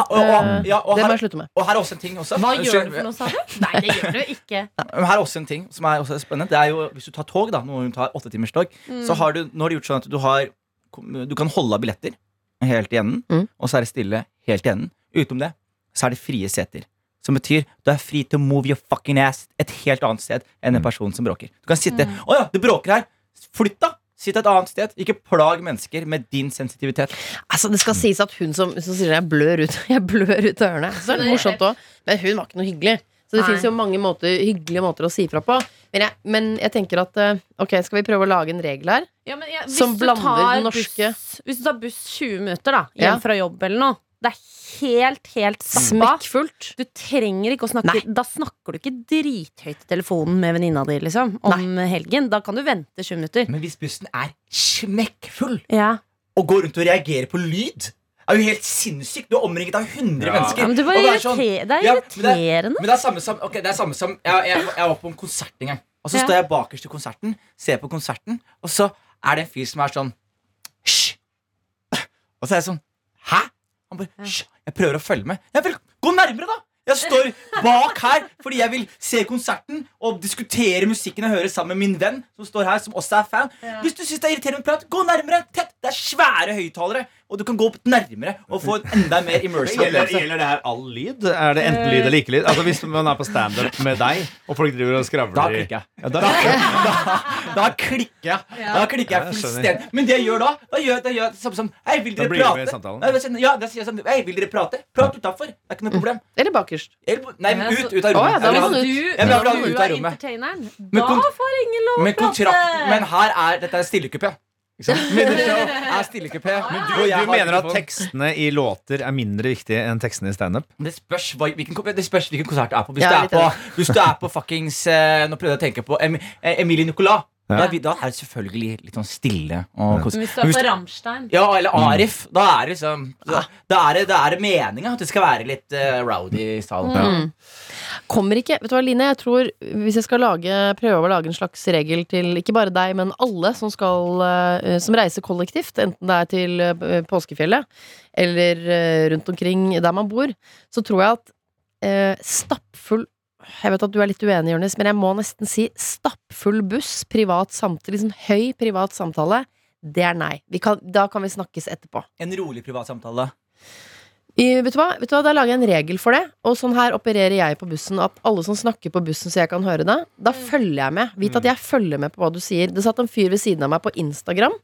ja, Det må jeg slutte med. og her er også en ting også. Hva gjør du for noe, sa du? Nei, det gjør du ikke. Her er også en ting som er også spennende. Det er jo Hvis du tar tog, da når du tar åtte timers tog, Mm. så har du, nå har du gjort sånn at du har Du kan holde av billetter helt i enden, Mm. og så er det stille helt i enden. Utenom det så er det frie seter. Som betyr du er fri til å move your fucking ass et helt annet sted enn en person som bråker. Du kan sitte Mm. Å ja, det bråker her! Flytt, da! Sitt et annet sted. Ikke plag mennesker med din sensitivitet. Altså, det skal sies at hun som, som sier jeg blør ut Jeg blør ut av ørene. Så er det morsomt òg. Men hun var ikke noe hyggelig. Så det Nei. fins jo mange måter, hyggelige måter å si fra på. Men jeg, men jeg tenker at eh, Ok, skal vi prøve å lage en regel her? Ja, men jeg- Som blander den norske- buss, Hvis du tar buss 20 minutter da hjem Ja. fra jobb eller noe, det er helt, helt stappa. Smekkfullt. Du trenger ikke å snakke Nei. Da snakker du ikke drithøyt i telefonen med venninna di liksom, om helgen. Da kan du vente 20 minutter. Men hvis bussen er smekkfull Ja. og går rundt og reagerer på lyd er jo helt sinnssykt. Du er omringet av 100 Ja. mennesker. Ja, men det, det er sånn- det er Ja, men det er- irriterende. Men det er samme som, okay, det er samme som jeg, jeg, jeg var på en konsert en gang. Og så Ja. står jeg bakerst i konserten, ser på konserten, og så er det en fyr som er sånn Hysj! Og så er jeg sånn Hæ? Han bare Hysj! Jeg prøver å følge med. Jeg vil Gå nærmere, da! Jeg står bak her fordi jeg vil se konserten og diskutere musikken og høre sammen med min venn, som står her, som også er fan. Hvis du syns det er irriterende prat, gå nærmere! Tett! Det er svære høyttalere, og du kan gå opp nærmere og få en enda mer immersive Gjelder, opplevelse. gjelder det her all lyd? Er det enten lyd eller ikke lyd? Altså Hvis man er på standup med deg, og folk driver og skravler Da klikker jeg. Ja, da, Da klikker jeg. Da klikker jeg Ja, fullstendig. Men det jeg gjør da, da gjør da gjør det samme som Hei, vil Da dere blir du prate? med i samtalen. Da Ja, da sier jeg sånn Hei, vil dere prate? Prat utafor. Det er ikke noe problem. Eller bakerst. Nei, men ut, ut av Å, ja, da vil må ha- du. Du, ha når den du er entertaineren, da får ingen lov å prate. Men her er Dette er stillekupé. Ikke sant? Men du, og du, du mener at tekstene i låter er mindre viktige enn tekstene i standup? Det spørs, hva, hvilken, det spørs hvilken konsert du er på. Hvis, Ja, du, er på hvis du er på fuckings eh, Nå prøvde jeg å tenke på em, eh, Emilie Nicolas. Ja. Da, da er det selvfølgelig litt sånn stille. Og ja. Hvis du er på Rammstein Ja, eller Arif. Da er det liksom Da, da er det, da er det meninga at det skal være litt uh, rowdy i salen. Mm. Kommer ikke Vet du hva, Line, jeg tror hvis jeg skal lage, prøve å lage en slags regel til ikke bare deg, men alle som skal uh, Som reiser kollektivt, enten det er til uh, påskefjellet eller rundt omkring der man bor, så tror jeg at stappfull jeg vet at du er litt uenig, Jonis, men jeg må nesten si stappfull buss, privat samtale, liksom høy privat samtale, det er nei. Vi kan, da kan vi snakkes etterpå. En rolig privat samtale. I, vet, du hva? vet du hva, Da lager jeg en regel for det. Og sånn her opererer jeg på bussen. At alle som snakker på bussen så jeg kan høre det, da følger jeg med. Vit at jeg følger med på hva du sier. Det satt en fyr ved siden av meg på Instagram.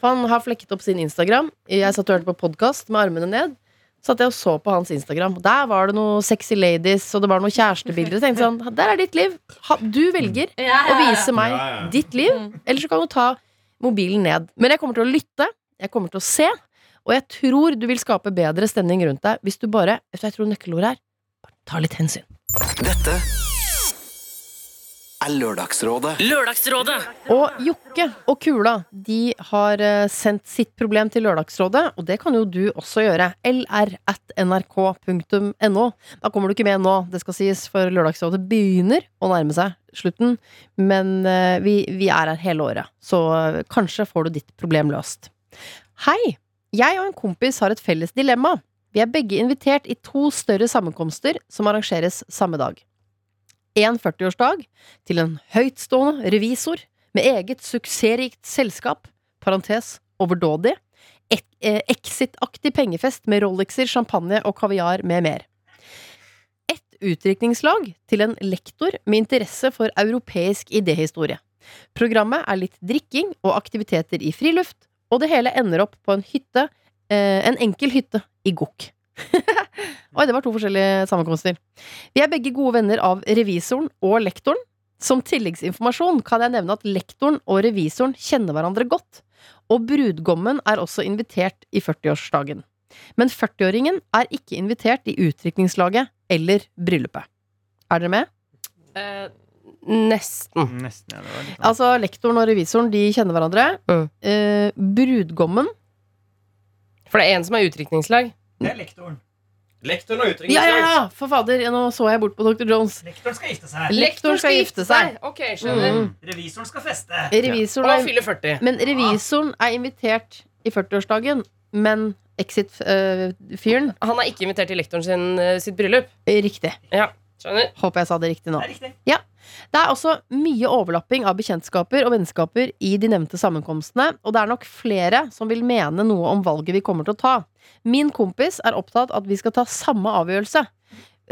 Han har flekket opp sin Instagram. Jeg satt og hørte på podkast med armene ned. Satt jeg og så på hans Instagram. Der var det noe sexy ladies, og det var noen kjærestebilder. Jeg tenkte sånn, Der er ditt liv. Du velger å vise meg ditt liv. Eller så kan du ta mobilen ned. Men jeg kommer til å lytte. Jeg kommer til å se. Og jeg tror du vil skape bedre stemning rundt deg hvis du bare jeg tror nøkkelordet er? Bare ta litt hensyn. Dette er Lørdagsrådet. Lørdagsrådet. Og Jokke og Kula de har eh, sendt sitt problem til Lørdagsrådet, og det kan jo du også gjøre. lr at nrk.no. Da kommer du ikke med nå, det skal sies, for Lørdagsrådet begynner å nærme seg slutten. Men eh, vi, vi er her hele året, så eh, kanskje får du ditt problem løst. Hei! Jeg og en kompis har et felles dilemma. Vi er begge invitert i to større sammenkomster som arrangeres samme dag. En 40-årsdag til en høytstående revisor med eget suksessrikt selskap, parentes overdådig, eh, exit-aktig pengefest med Rolexer, champagne og kaviar med mer. Et utdrikningslag til en lektor med interesse for europeisk idéhistorie. Programmet er litt drikking og aktiviteter i friluft, og det hele ender opp på en hytte, eh, en enkel hytte i Gokk. Oi, det var to forskjellige sammenkomster. Vi er begge gode venner av revisoren og lektoren. Som tilleggsinformasjon kan jeg nevne at lektoren og revisoren kjenner hverandre godt, og brudgommen er også invitert i 40-årsdagen. Men 40-åringen er ikke invitert i utdrikningslaget eller bryllupet. Er dere med? Eh, nesten. Nesten, ja, Altså, lektoren og revisoren de kjenner hverandre. Mm. Eh, brudgommen For det er en som er utdrikningslag. Det er lektoren. Lektoren og Ja, ja, ja! For fader, nå så jeg bort på Dr. Jones. Lektoren skal gifte seg. Lektoren skal gifte seg. Ok, skjønner. Mm. Revisoren skal feste. Revisoren Og fylle 40. men revisoren er invitert i 40-årsdagen, men Exit-fyren Han er ikke invitert til lektoren sin uh, sitt bryllup. Riktig. Skjønner? Håper jeg sa det riktig nå. Det er riktig. Det er også mye overlapping av bekjentskaper og vennskaper i de nevnte sammenkomstene, og det er nok flere som vil mene noe om valget vi kommer til å ta. Min kompis er opptatt at vi skal ta samme avgjørelse,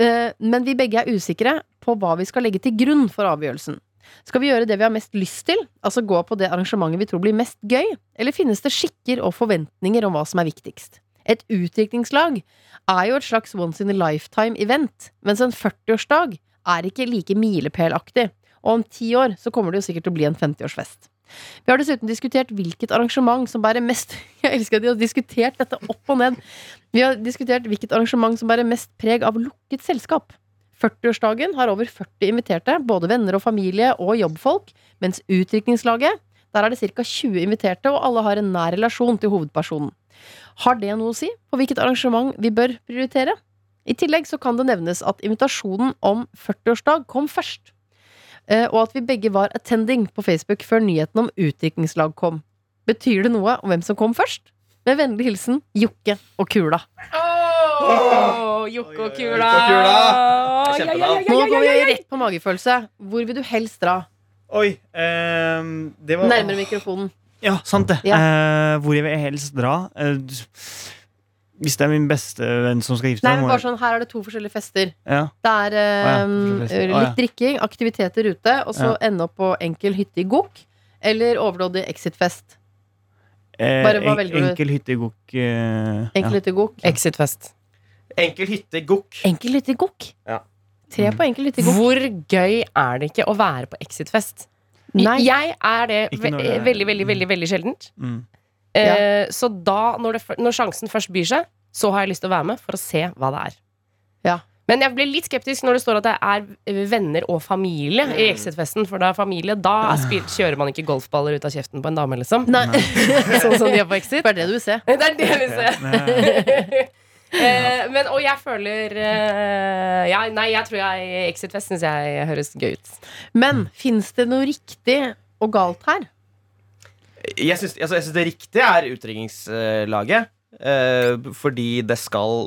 eh, men vi begge er usikre på hva vi skal legge til grunn for avgjørelsen. Skal vi gjøre det vi har mest lyst til, altså gå på det arrangementet vi tror blir mest gøy, eller finnes det skikker og forventninger om hva som er viktigst? Et utdrikningslag er jo et slags once in a lifetime-event, mens en 40-årsdag er ikke like milepælaktig, og om ti år så kommer det jo sikkert til å bli en 50-årsfest. Vi har dessuten diskutert hvilket arrangement som bærer mest Jeg elsker at de har diskutert dette opp og ned. Vi har diskutert hvilket arrangement som bærer mest preg av lukket selskap. 40-årsdagen har over 40 inviterte, både venner og familie og jobbfolk, mens utdrikningslaget, der er det ca. 20 inviterte, og alle har en nær relasjon til hovedpersonen. Har det noe å si på hvilket arrangement vi bør prioritere? I tillegg så kan det nevnes at invitasjonen om 40-årsdag kom først. eh, og at vi begge var attending på Facebook før nyheten om utdrikningslag kom. Betyr det noe om hvem som kom først? Med vennlig hilsen Jokke og Kula. Åh, Jokke og Kula. Nå går vi rett på magefølelse. Hvor vil du helst dra? Oi, ehm, det var Nærmere mikrofonen. Ja, sant det. Ja. Eh, hvor jeg vil helst dra eh, Hvis det er min beste venn som skal gifte Nei, men bare sånn, Her er det to forskjellige fester. ja. Det er eh, ah, ja, litt ah, drikking, aktiviteter ute, og så Ja. ende opp på enkel hytte i Gok. Eller overdådig Exit-fest. eh, Bare hva en- velger du? Enkel hytte i Gok. eh, Enkel ja. hytte i Gok. Exit-fest. Enkel hytte, gokk. Enkel hytte i Gok. Ja. Tre på enkel hytte i Gok. Hvor gøy er det ikke å være på Exit-fest? Nei. Jeg er det ve det er- veldig, veldig, veldig veldig sjeldent. Mm. Eh, så da, når, det, når sjansen først byr seg, så har jeg lyst til å være med for å se hva det er. Ja. Men jeg blir litt skeptisk når det står at det er venner og familie i Exit-festen. For da er familie, da er spil, kjører man ikke golfballer ut av kjeften på en dame, liksom. Nei. Sånn som de gjør på Exit. Det er det du vil se. Det er det du vil Ja. Eh, men, og jeg føler eh, ja, Nei, jeg tror jeg Exit-fest syns jeg høres gøy ut. Men fins det noe riktig og galt her? Jeg syns, altså, jeg syns det riktige er utringningslaget. eh, fordi det skal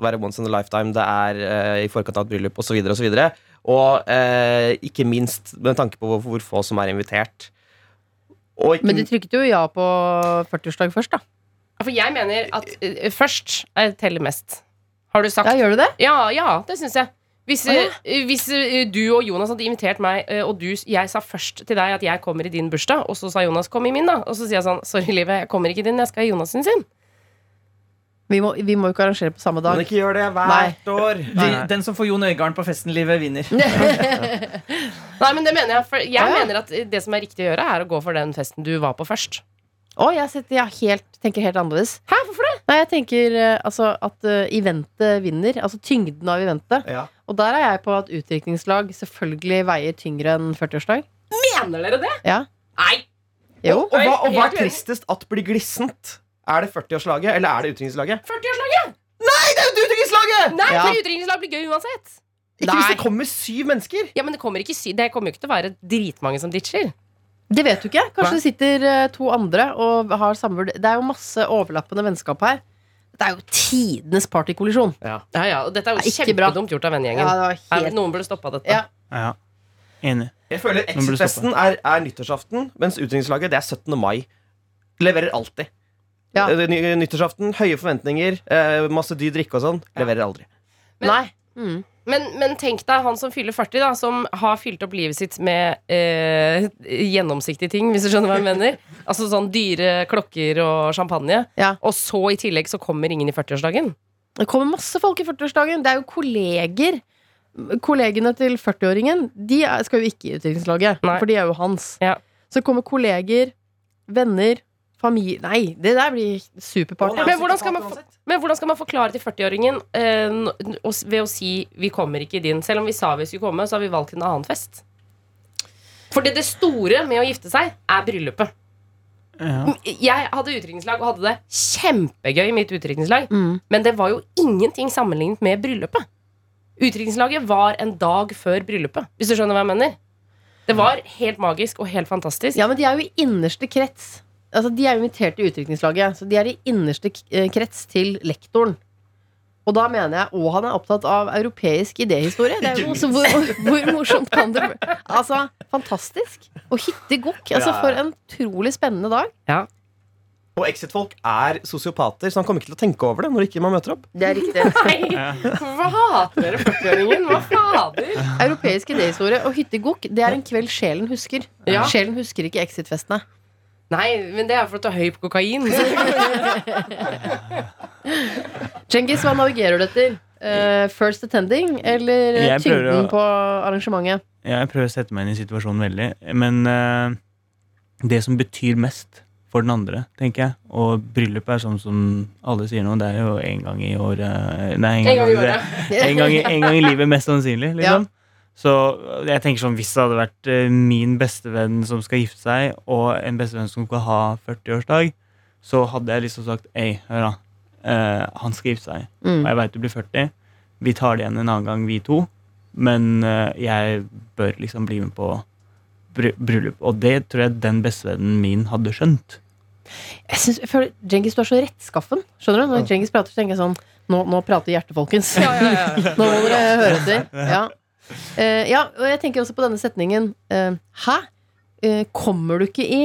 være once in a lifetime. Det er eh, i forkant av et bryllup osv. Og, så videre, og eh, ikke minst med tanke på hvor, hvor få som er invitert. Og ikke, Men de trykket jo ja på 40-årsdag først, da. For jeg mener at uh, først uh, teller mest. Har du sagt? Ja, gjør du det? Ja, ja det syns jeg. Hvis, eh, hvis du og Jonas hadde invitert meg, og du, jeg sa først til deg at jeg kommer i din bursdag, og så sa Jonas 'kom i min', da. Og så sier jeg sånn 'sorry, livet, jeg kommer ikke i din, jeg skal i Jonas sin sin'. Vi må, vi må jo ikke arrangere på samme dag. men ikke gjør det hvert Nei. år. De, den som får Jon Øigarden på festen-livet, vinner. Nei, men det mener jeg. For jeg mener at det som er riktig å gjøre, er å gå for den festen du var på først. Å, jeg setter, jeg helt, tenker helt annerledes. Hæ, hvorfor det? Nei, jeg tenker eh, altså, at eh, eventet vinner. Altså tyngden av eventet. Ja. Og der er jeg på at utdrikningslag selvfølgelig veier tyngre enn 40-årsdag. Mener dere det? Ja. Nei! Jo. Og, hva, og hva er tristest? At blir glissent? Er det 40-årslaget, eller er det utdrikningslaget? 40-årslaget! Nei, det er jo utdrikningslaget! Nei, Ja. for utdrikningslag blir gøy uansett. Ikke hvis Nei. det kommer syv mennesker. Ja, men det kommer, ikke, sy- det kommer jo ikke til å være dritmange som ditcher. Det vet du ikke. Kanskje det sitter eh, to andre og har samme vurdering. Det er jo masse overlappende vennskap her. Det er jo tidenes partykollisjon. Ja, ja, og Dette er jo Det er kjempedumt gjort av vennegjengen. Ja, helt Noen burde stoppa dette. Ja. Ja. Enig. Jeg føler Exit-festen er, er nyttårsaften, mens utdrikningslaget det er 17. mai. Leverer alltid. Ja. Eh, Nyttårsaften, høye forventninger, eh, masse dyr drikke og sånn. Leverer aldri. Men- Nei. Mm. Men, men tenk deg han som fyller 40, da, som har fylt opp livet sitt med eh, gjennomsiktige ting, hvis du skjønner hva jeg mener. Altså sånn dyre klokker og champagne. Ja. Og så i tillegg så kommer ingen i 40-årsdagen. Det kommer masse folk i 40-årsdagen. Det er jo kolleger. Kollegene til 40-åringen De skal jo ikke i utviklingslaget, for de er jo hans. Ja. Så kommer kolleger, venner, familie Nei, det der blir superparty. Men hvordan skal man, men hvordan skal man forklare til 40-åringen eh, ved å si 'vi kommer ikke i din'? Selv om vi sa vi skulle komme, så har vi valgt en annen fest. Fordi det store med å gifte seg er bryllupet. Ja. Jeg hadde utdrikningslag og hadde det kjempegøy i mitt utdrikningslag. Mm. Men det var jo ingenting sammenlignet med bryllupet. Utdrikningslaget var en dag før bryllupet, hvis du skjønner hva jeg mener. Det var helt magisk og helt fantastisk. Ja, men de er jo i innerste krets. Altså, De er invitert i utdrikningslaget, så de er i innerste eh, krets til lektoren. Og da mener jeg, og han er opptatt av europeisk idéhistorie. Det er jo også, hvor, hvor morsomt kan det bli? Altså, fantastisk. Og hittegokk. Altså, for en utrolig spennende dag. Og Exit-folk er sosiopater, så han kommer ikke til å tenke over det når ikke man møter opp. Det er riktig. Nei, hva hater dere 40-åringen? Hva fader? Europeisk idéhistorie og hyttegokk, det er en kveld sjelen husker. Ja. Sjelen husker ikke Exit-festene. Nei, men det er for at du er høy på kokain. Cengiz, hva navigerer du etter? Uh, first attending eller eh, Jeg tyngden å- på arrangementet? Jeg prøver å sette meg inn i situasjonen veldig, men uh, det som betyr mest for den andre, tenker jeg, og bryllup er sånn som alle sier nå, det er jo en gang i året Nei, en gang, En gang i. En gang i, gang i livet, mest sannsynlig. Liksom. Så jeg tenker sånn, Hvis det hadde vært eh, min bestevenn som skal gifte seg, og en bestevenn som skal ha 40-årsdag, så hadde jeg liksom sagt Ei, hør da. Uh, han skal gifte seg, Mm. og jeg veit du blir 40. Vi tar det igjen en annen gang, vi to. men uh, jeg bør liksom bli med på bry bryllup. Og det tror jeg den bestevennen min hadde skjønt. Jeg, synes, jeg føler Djengis, du er så rettskaffen. Skjønner du? Når Djengis prater, så tenker jeg sånn Nå, nå prater hjertet, folkens. Nå må dere høre etter. Ja. Eh, ja, og jeg tenker også på denne setningen. Uh, Hæ? Uh, kommer du ikke i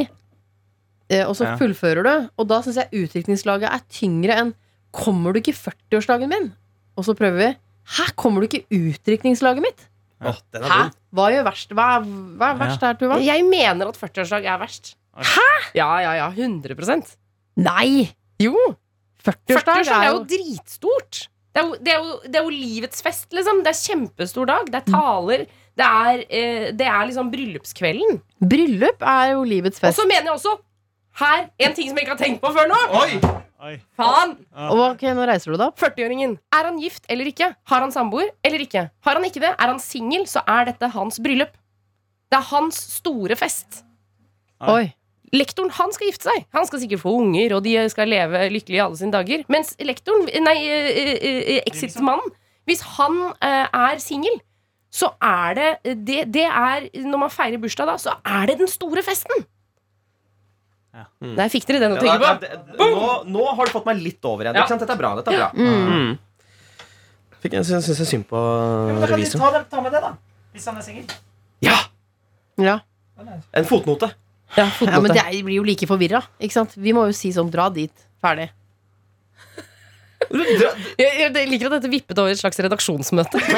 Eh, Og så Ja. fullfører du, og da syns jeg utdrikningslaget er tyngre enn Kommer du ikke i 40-årsdagen min? Og så prøver vi. Hæ, kommer du ikke i utdrikningslaget mitt? Ja. den er Hæ? Hva gjør verst? Hva er, hva er verst her, Tuva? Jeg mener at 40-årsdag er verst. Hæ? Ja, ja, ja. 100% Nei! Jo! 40-årsdag 40-årsdag er er jo dritstort. Det er jo, det, er jo, det er jo livets fest, liksom. Det er kjempestor dag. Det er taler. Det er, eh, det er liksom bryllupskvelden. Bryllup er jo livets fest. Og så mener jeg også her en ting som jeg ikke har tenkt på før nå. Oi! Oi. Faen! Ok, nå reiser du deg opp. 40-åringen. Er han gift eller ikke? Har han samboer eller ikke? Har han ikke det, er han singel, så er dette hans bryllup. Det er hans store fest. Oi. Lektoren han skal gifte seg. Han skal sikkert få unger, og de skal leve lykkelig i alle sine dager. Mens lektoren, nei, eh, eh, exit-mannen, hvis han eh, er singel, så er det, det Det er Når man feirer bursdag, da, så er det den store festen. Ja. Der fikk dere den å tenke på. Ja, det- det- nå, nå har du fått meg litt over igjen. Ja. Ikke sant? Dette er bra. dette er bra mm. Fikk jeg syns jeg synd på revisor. ta, med det, da. Hvis han er singel. Ja! Ja. En fotnote. Ja, ja, men det blir jo like forvirra. Vi må jo si sånn dra dit. Ferdig. Jeg, jeg, jeg liker at dette vippet over et slags redaksjonsmøte.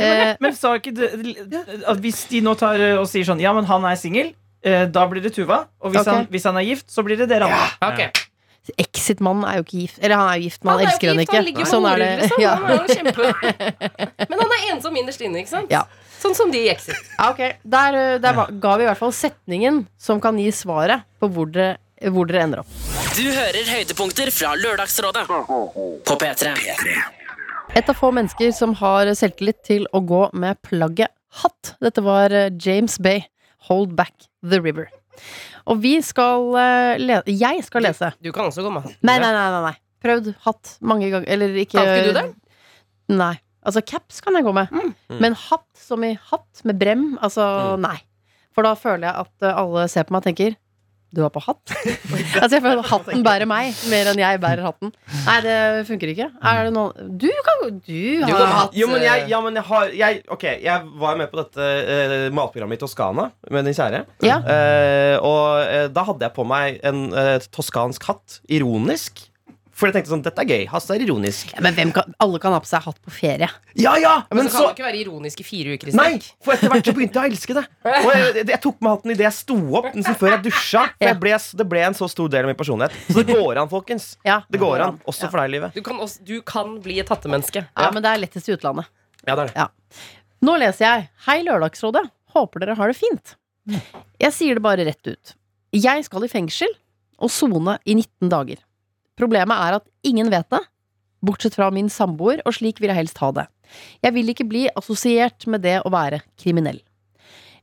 Eh, Men sa ikke det, at hvis de nå tar eh, og sier sånn Ja, men han er singel, eh, da blir det Tuva. Og hvis, okay. han, hvis han er gift, så blir det dere andre. Ok. Exit-mannen er jo ikke gift. Eller han er jo gift, men han, han elsker henne ikke. Han ligger med Sånn er horer, det. liksom. Ja. Han er jo kjempe... Men han er ensom innerst inne, ikke sant? Ja. Sånn som de i Exit. Ja, ok. Der, eh, der ga vi i hvert fall setningen som kan gi svaret på hvor dere, hvor dere ender opp. Du hører høydepunkter fra Lørdagsrådet på P3. Et av få mennesker som har selvtillit til å gå med plagget hatt. Dette var eh, James Bay, 'Hold Back The River'. Og vi skal lese Jeg skal lese. Du kan også gå med. Nei, nei, nei. nei, nei. Prøvd hatt mange ganger. Eller ikke Kan ikke du det? Nei. Altså, caps kan jeg gå med. Men hatt som i hatt med brem, altså nei. For da føler jeg at eh, alle ser på meg og tenker du har på hatt? altså jeg føler at hatten bærer meg mer enn jeg bærer hatten. Nei, det funker ikke. Er det noen Du kan gå Du har kan hatt Jo, men jeg, ja, men jeg har jeg, Ok, jeg var med på dette uh, matprogrammet i Toskana med din kjære. Ja. Uh, og uh, da hadde jeg på meg en eh, toskansk hatt. Ironisk. For jeg tenkte sånn, dette er gøy. Hasse er ironisk. Ja, Men hvem kan, alle kan ha på seg hatt på ferie. Ja, ja! Men, Men så kan man ikke være ironisk i fire uker i Nei, for etter hvert så begynte jeg å elske det. Og jeg, jeg, jeg tok med hatten idet jeg sto opp, nesten før jeg dusja. For jeg ble, det ble en så stor del av min personlighet. Så det går an, folkens. Ja, Det går an, også for deg, livet. Du kan, også, du kan bli et hattemenneske. Ja, men det er lettest i utlandet. Ja, det er det. Nå leser jeg Hei Lørdagsrådet, håper dere har det fint. Jeg sier det bare rett ut. Jeg skal i fengsel og sone i 19 dager. Problemet er at ingen vet det, bortsett fra min samboer, og slik vil jeg helst ha det. Jeg vil ikke bli assosiert med det å være kriminell.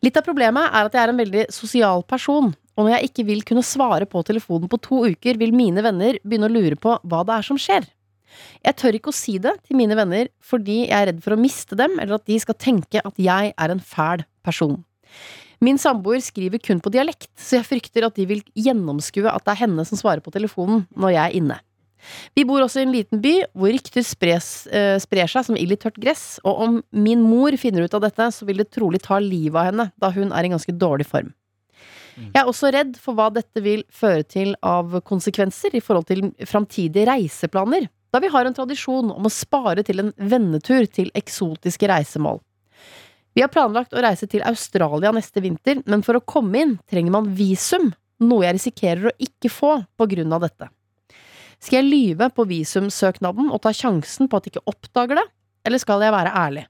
Litt av problemet er at jeg er en veldig sosial person, og når jeg ikke vil kunne svare på telefonen på to uker, vil mine venner begynne å lure på hva det er som skjer. Jeg tør ikke å si det til mine venner fordi jeg er redd for å miste dem, eller at de skal tenke at jeg er en fæl person. Min samboer skriver kun på dialekt, så jeg frykter at de vil gjennomskue at det er henne som svarer på telefonen når jeg er inne. Vi bor også i en liten by hvor rykter spres, eh, sprer seg som ild i tørt gress, og om min mor finner ut av dette, så vil det trolig ta livet av henne, da hun er i ganske dårlig form. Jeg er også redd for hva dette vil føre til av konsekvenser i forhold til framtidige reiseplaner, da vi har en tradisjon om å spare til en vennetur til eksotiske reisemål. Vi har planlagt å reise til Australia neste vinter, men for å komme inn trenger man visum, noe jeg risikerer å ikke få på grunn av dette. Skal jeg lyve på visumsøknaden og ta sjansen på at de ikke oppdager det, eller skal jeg være ærlig?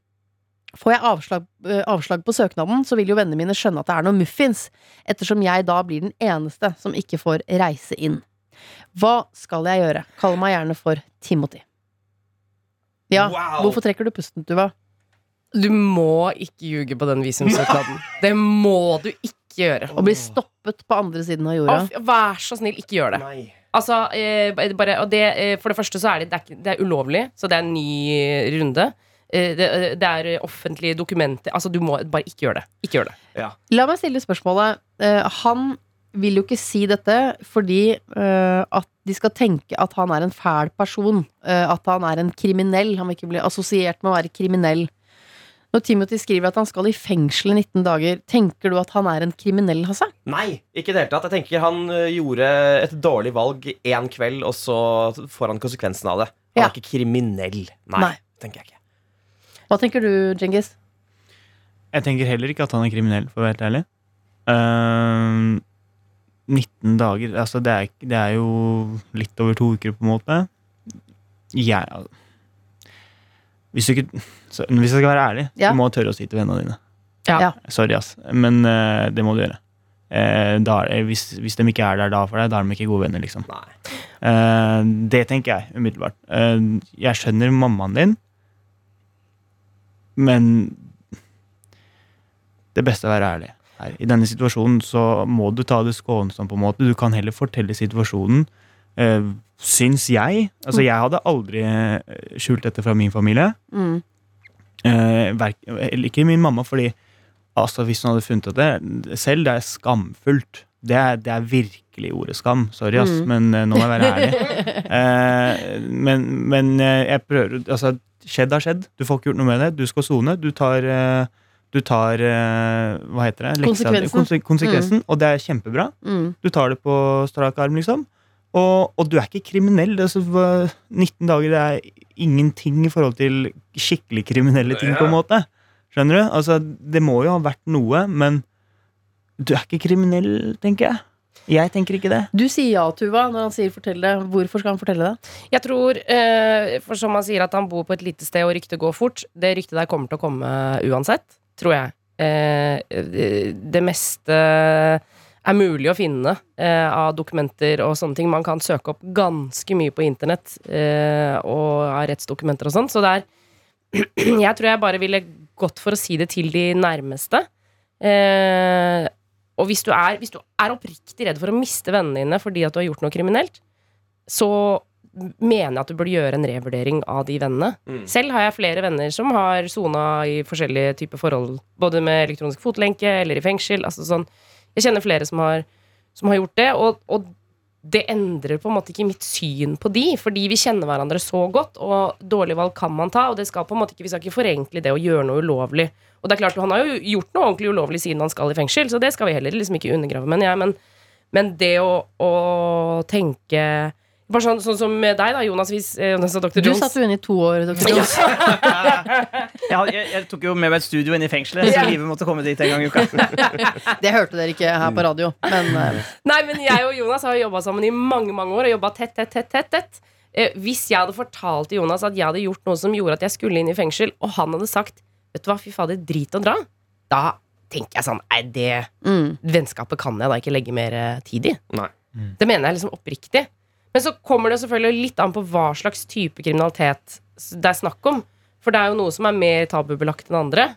Får jeg avslag, øh, avslag på søknaden, så vil jo vennene mine skjønne at det er noe muffins, ettersom jeg da blir den eneste som ikke får reise inn. Hva skal jeg gjøre? Kall meg gjerne for Timothy. Ja, Wow. hvorfor trekker du pusten, Tuva? Du må ikke ljuge på den visumsøknaden. Det må du ikke gjøre. Å bli stoppet på andre siden av jorda? Å, vær så snill, ikke gjør det. Nei. Altså, eh, bare, og det, eh, for det første så er det, det, er, ikke- det er ulovlig, så det er en ny runde. eh, det, det er offentlige dokumenter. Altså, du må bare ikke gjøre det. Ikke gjør det. La meg stille spørsmålet. Eh, han vil jo ikke si dette fordi eh, at de skal tenke at han er en fæl person. eh, at han er en kriminell. Han vil ikke bli assosiert med å være kriminell. Når Timothy skriver at han skal i fengsel i 19 dager, tenker du at han er en kriminell, Hasse? Nei, ikke i det hele tatt. Jeg tenker Han gjorde et dårlig valg én kveld, og så får han konsekvensen av det. Han Ja. er ikke kriminell. Nei, Nei. tenker jeg ikke. Hva tenker du, Djengis? Jeg tenker heller ikke at han er kriminell, for å være helt ærlig. Uh, 19 dager Altså, det er, det er jo litt over to uker, på en måte. Jeg Hvis du ikke så, Hvis jeg skal være ærlig, Ja. du må tørre å si til vennene dine. Ja. Ja. Sorry, ass. Men uh, det må du gjøre. Uh, da, eh, hvis, hvis de ikke er der da for deg, da er de ikke gode venner, liksom. Nei. Eh, det tenker jeg umiddelbart. Eh, jeg skjønner mammaen din, men det beste er å være ærlig. Her. I denne situasjonen så må du ta det skånsomt. på en måte Du kan heller fortelle situasjonen. Syns jeg. Altså, jeg hadde aldri eh, skjult dette fra min familie. Mm. Eh, verk, eller ikke min mamma, fordi altså, hvis hun hadde funnet det selv, det er skamfullt. Det er, det er virkelig ordet skam. Sorry, ass, Mm. men eh, nå må jeg være ærlig. Eh, men, men eh, jeg prøver Altså, skjedd har skjedd. Du får ikke gjort noe med det. Du skal sone. Du tar du tar Hva heter det? Leksa- Konsekvensen. konse- konsekvensen og det er kjempebra. Mm. Du tar det på strak arm, liksom. Og, og du er ikke kriminell. Altså, hva- 19 dager det er ingenting i forhold til skikkelig kriminelle ting, på en måte. Skjønner du? Altså, det må jo ha vært noe, men du er ikke kriminell, tenker jeg. Jeg tenker ikke det. Du sier ja, Tuva, når han sier 'fortell det'. Hvorfor skal han fortelle det? Jeg tror, eh, for som han sier at han bor på et lite sted og ryktet går fort, det ryktet der kommer til å komme uansett, tror jeg. Eh, det- det meste er mulig å finne eh, av dokumenter og sånne ting. Man kan søke opp ganske mye på internett eh, og av rettsdokumenter og sånn, så det er Jeg tror jeg bare ville gått for å si det til de nærmeste. Eh, og hvis du, er, hvis du er oppriktig redd for å miste vennene dine fordi at du har gjort noe kriminelt, så mener jeg at du burde gjøre en revurdering av de vennene. Mm. Selv har jeg flere venner som har sona i forskjellige typer forhold, både med elektronisk fotlenke eller i fengsel. Altså sånn. Jeg kjenner flere som har, som har gjort det, og, og det endrer på en måte ikke mitt syn på de, fordi vi kjenner hverandre så godt, og dårlige valg kan man ta, og det skal på en måte ikke, vi skal ikke forenkle det å gjøre noe ulovlig. Og det er klart, han har jo gjort noe ordentlig ulovlig siden han skal i fengsel, så det skal vi heller liksom ikke undergrave, mener jeg, men, men det å, å tenke bare sånn, sånn som med deg, da, Jonas, hvis, eh, Jonas og Dr. Du Jones. satt jo inne i to år, Dr. Jones. Jeg, jeg, jeg tok jo med meg et studio inn i fengselet, så livet måtte komme dit en gang i uka. Det hørte dere ikke her på radio, men eh, Nei, men jeg og Jonas har jobba sammen i mange mange år og jobba tett, tett, tett, tett, tett. Eh, hvis jeg hadde fortalt til Jonas at jeg hadde gjort noe som gjorde at jeg skulle inn i fengsel, og han hadde sagt Vet du hva, fy fader, drit å dra, da tenker jeg sånn Nei, det mm. vennskapet kan jeg da ikke legge mer tid i. Nei. Det mener jeg liksom oppriktig. Men så kommer det selvfølgelig litt an på hva slags type kriminalitet det er snakk om. For det er jo noe som er mer tabubelagt enn andre.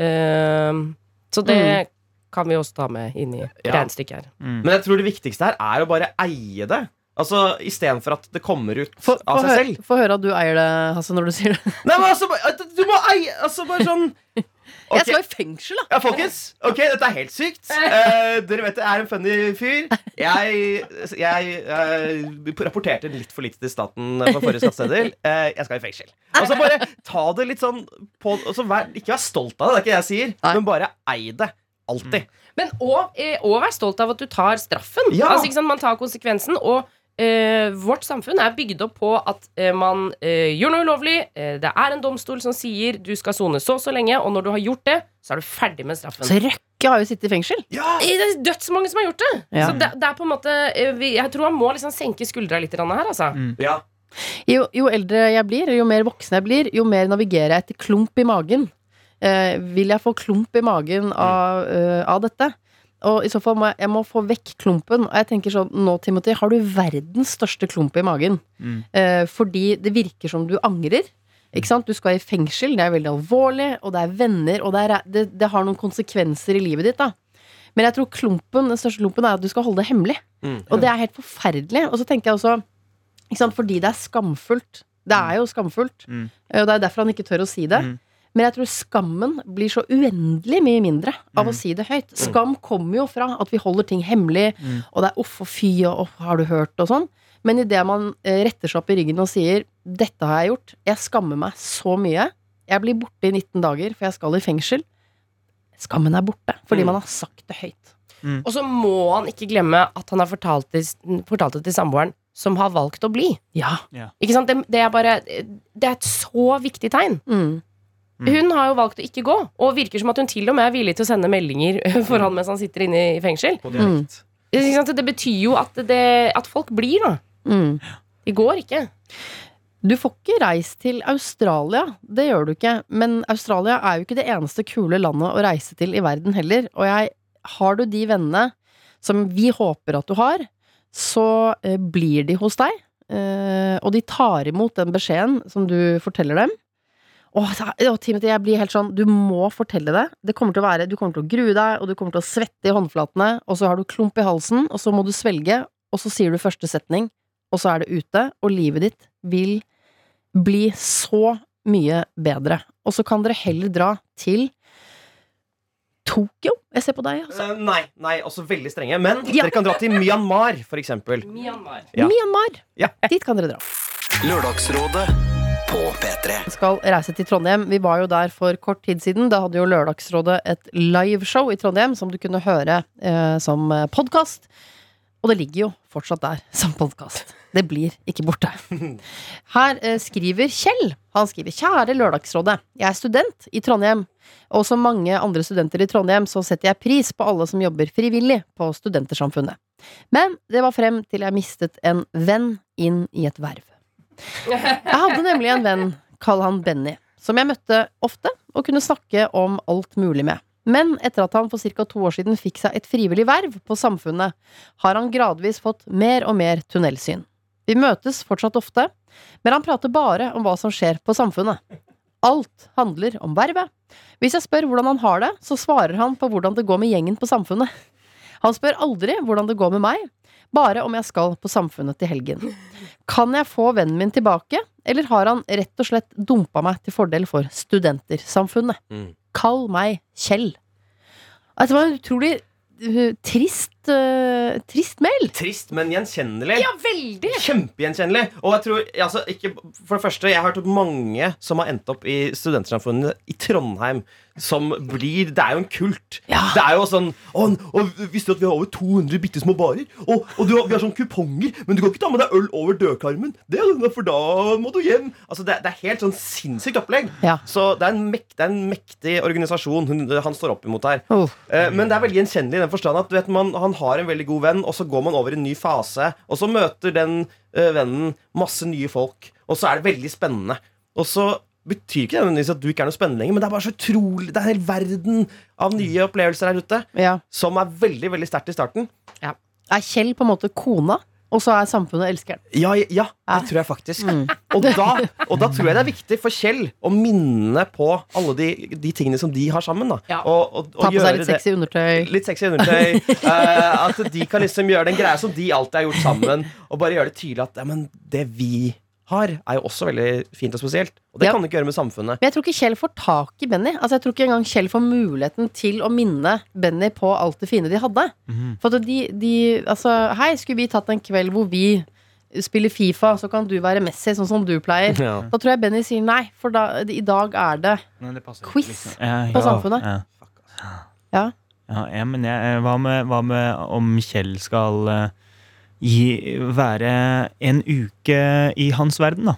Uh, så det kan vi også ta med inn i Ja. regnestykket her. Men jeg tror det viktigste her er å bare eie det. Altså, Istedenfor at det kommer ut få av seg høre, selv. få høre at du eier det, Hasse, når du sier det. Nei, men altså, Du må eie Altså, bare sånn Jeg skal i fengsel, da! Ja, folkens. Ok, dette er helt sykt. Eh, dere vet jeg er en funny fyr. Jeg, jeg eh, rapporterte litt for lite til staten på forrige skatteseddel. Eh, jeg skal i fengsel. Og så bare ta det litt sånn på så vær, Ikke vær stolt av det, det er ikke det jeg sier, Nei. men bare ei det. Alltid. Men og, eh, og vær stolt av at du tar straffen. Ja. Altså, ikke sant? Man tar konsekvensen. Og eh, vårt samfunn er bygd opp på at eh, man eh, gjør noe ulovlig. Eh, det er en domstol som sier du skal sone så og så lenge, og når du har gjort det, så er du ferdig med straffen. Så Røkke har jo sittet i fengsel. Ja! Eh, Det er dødsmange som har gjort det. Ja. Så det, det er på en måte eh, vi- Jeg tror han må liksom senke skuldra litt her, altså. ja. Jo, jo eldre jeg blir, jo mer voksen jeg blir, jo mer navigerer jeg etter klump i magen. Eh, vil jeg få klump i magen av, eh, av dette? Og i så fall må jeg, jeg må få vekk klumpen. Og jeg tenker sånn, nå Timothy, har du verdens største klump i magen. Mm. Eh, fordi det virker som du angrer. Ikke sant? Du skal i fengsel, det er veldig alvorlig, og det er venner, og det, er, det, det har noen konsekvenser i livet ditt. da Men jeg tror klumpen, den største klumpen er at du skal holde det hemmelig. Mm. Og det er helt forferdelig. Og så tenker jeg også ikke sant? Fordi det er skamfullt. Det er jo skamfullt. Mm. eh, Og det er derfor han ikke tør å si det. Mm. Men jeg tror skammen blir så uendelig mye mindre av å si det høyt. Skam kommer jo fra at vi holder ting hemmelig, Mm. og det er uff og fy og uff, har du hørt og sånn. Men idet man eh, retter seg opp i ryggen og sier 'dette har jeg gjort', jeg skammer meg så mye, jeg blir borte i 19 dager for jeg skal i fengsel, skammen er borte. Fordi Mm. man har sagt det høyt. Og så må han ikke glemme at han har fortalt det, fortalt det til samboeren, som har valgt å bli. Ja. Ikke sant? Det, det er bare Det er et så viktig tegn. Mm. Hun har jo valgt å ikke gå, og virker som at hun til og med er villig til å sende meldinger for han mens han sitter inne i fengsel. Sant? Det betyr jo at, det, at folk blir, da. Mm. De går ikke. Du får ikke reist til Australia, det gjør du ikke. Men Australia er jo ikke det eneste kule landet å reise til i verden heller. Og jeg, har du de vennene som vi håper at du har, så eh, blir de hos deg. Eh, og de tar imot den beskjeden som du forteller dem. Og, og Timothy, jeg blir helt sånn Du må fortelle det. Det kommer til å være Du kommer til å grue deg, og du kommer til å svette i håndflatene, og så har du klump i halsen, og så må du svelge, og så sier du første setning, og så er det ute, og livet ditt vil bli så mye bedre. Og så kan dere heller dra til Tokyo. Jeg ser på deg, altså. Uh, nei, nei, også veldig strenge. Men Ja. dere kan dra til Myanmar, for eksempel. Myanmar. Ja. Myanmar. Ja. Dit kan dere dra. Lørdagsrådet på P3. Vi skal reise til Trondheim. Vi var jo der for kort tid siden. Da hadde jo Lørdagsrådet et liveshow i Trondheim som du kunne høre eh, som podkast. Og det ligger jo fortsatt der som podkast. Det blir ikke borte. Her eh, skriver Kjell. Han skriver Kjære Lørdagsrådet. Jeg er student i Trondheim. Og som mange andre studenter i Trondheim så setter jeg pris på alle som jobber frivillig på Studentersamfunnet. Men det var frem til jeg mistet en venn inn i et verv. Jeg hadde nemlig en venn, kall han Benny, som jeg møtte ofte og kunne snakke om alt mulig med. Men etter at han for ca. to år siden fikk seg et frivillig verv på Samfunnet, har han gradvis fått mer og mer tunnelsyn. Vi møtes fortsatt ofte, men han prater bare om hva som skjer på Samfunnet. Alt handler om vervet. Hvis jeg spør hvordan han har det, så svarer han på hvordan det går med gjengen på Samfunnet. Han spør aldri hvordan det går med meg, bare om jeg skal på Samfunnet til helgen. Kan jeg få vennen min tilbake, eller har han rett og slett dumpa meg til fordel for Studentersamfunnet? Mm. Kall meg Kjell. Altså, Det var en utrolig uh, trist, uh, trist mail. Trist, men gjenkjennelig. Ja, veldig! Kjempegjenkjennelig. Og jeg tror, altså, ikke, for det første, jeg har hørt mange som har endt opp i Studentsamfunnet i Trondheim. Som blir Det er jo en kult. Ja. Det er jo sånn Å, og Visste du at vi har over 200 bitte små barer? Og, og du, vi har sånn kuponger, men du kan ikke ta med deg øl over dørkarmen. Det er For da må du hjem. Altså, det, det er helt sånn sinnssykt opplegg. Ja. Så det er, en mek, det er en mektig organisasjon hun, han står opp imot her. Oh. Eh, Men det er veldig gjenkjennelig i den forstand at vet, man, han har en veldig god venn, og så går man over i en ny fase, og så møter den eh, vennen masse nye folk, og så er det veldig spennende. Og så betyr ikke nødvendigvis at du ikke er noe spennende lenger, men det er bare så utrolig Det er en hel verden av nye opplevelser her ute, Ja. som er veldig, veldig sterkt i starten. Er Kjell på en måte kona, og så er samfunnet elskeren? Ja, ja, det tror jeg faktisk. Og, da, og da tror jeg det er viktig for Kjell å minne på alle de, de tingene som de har sammen. Da. Ja. Og, og, og Ta på gjøre seg litt det- sexy undertøy. Litt sexy undertøy. eh, at de kan liksom gjøre den greia som de alltid har gjort sammen, og bare gjøre det tydelig at ja, men det vi har, er jo også veldig fint og spesielt. Og det Ja. kan du ikke gjøre med samfunnet. Men jeg tror ikke Kjell får tak i Benny. Altså Jeg tror ikke engang Kjell får muligheten til å minne Benny på alt det fine de hadde. For at de, de Altså, hei, skulle vi tatt en kveld hvor vi spiller Fifa, så kan du være Messi, sånn som du pleier. Ja. Da tror jeg Benny sier nei, for da, i dag er det Nei, det Quiz liksom. Ja, på ja, Samfunnet. Ja. Ja. Ja, ja, men jeg, hva, med, hva med om Kjell skal eh, gi, være en uke i hans verden, da?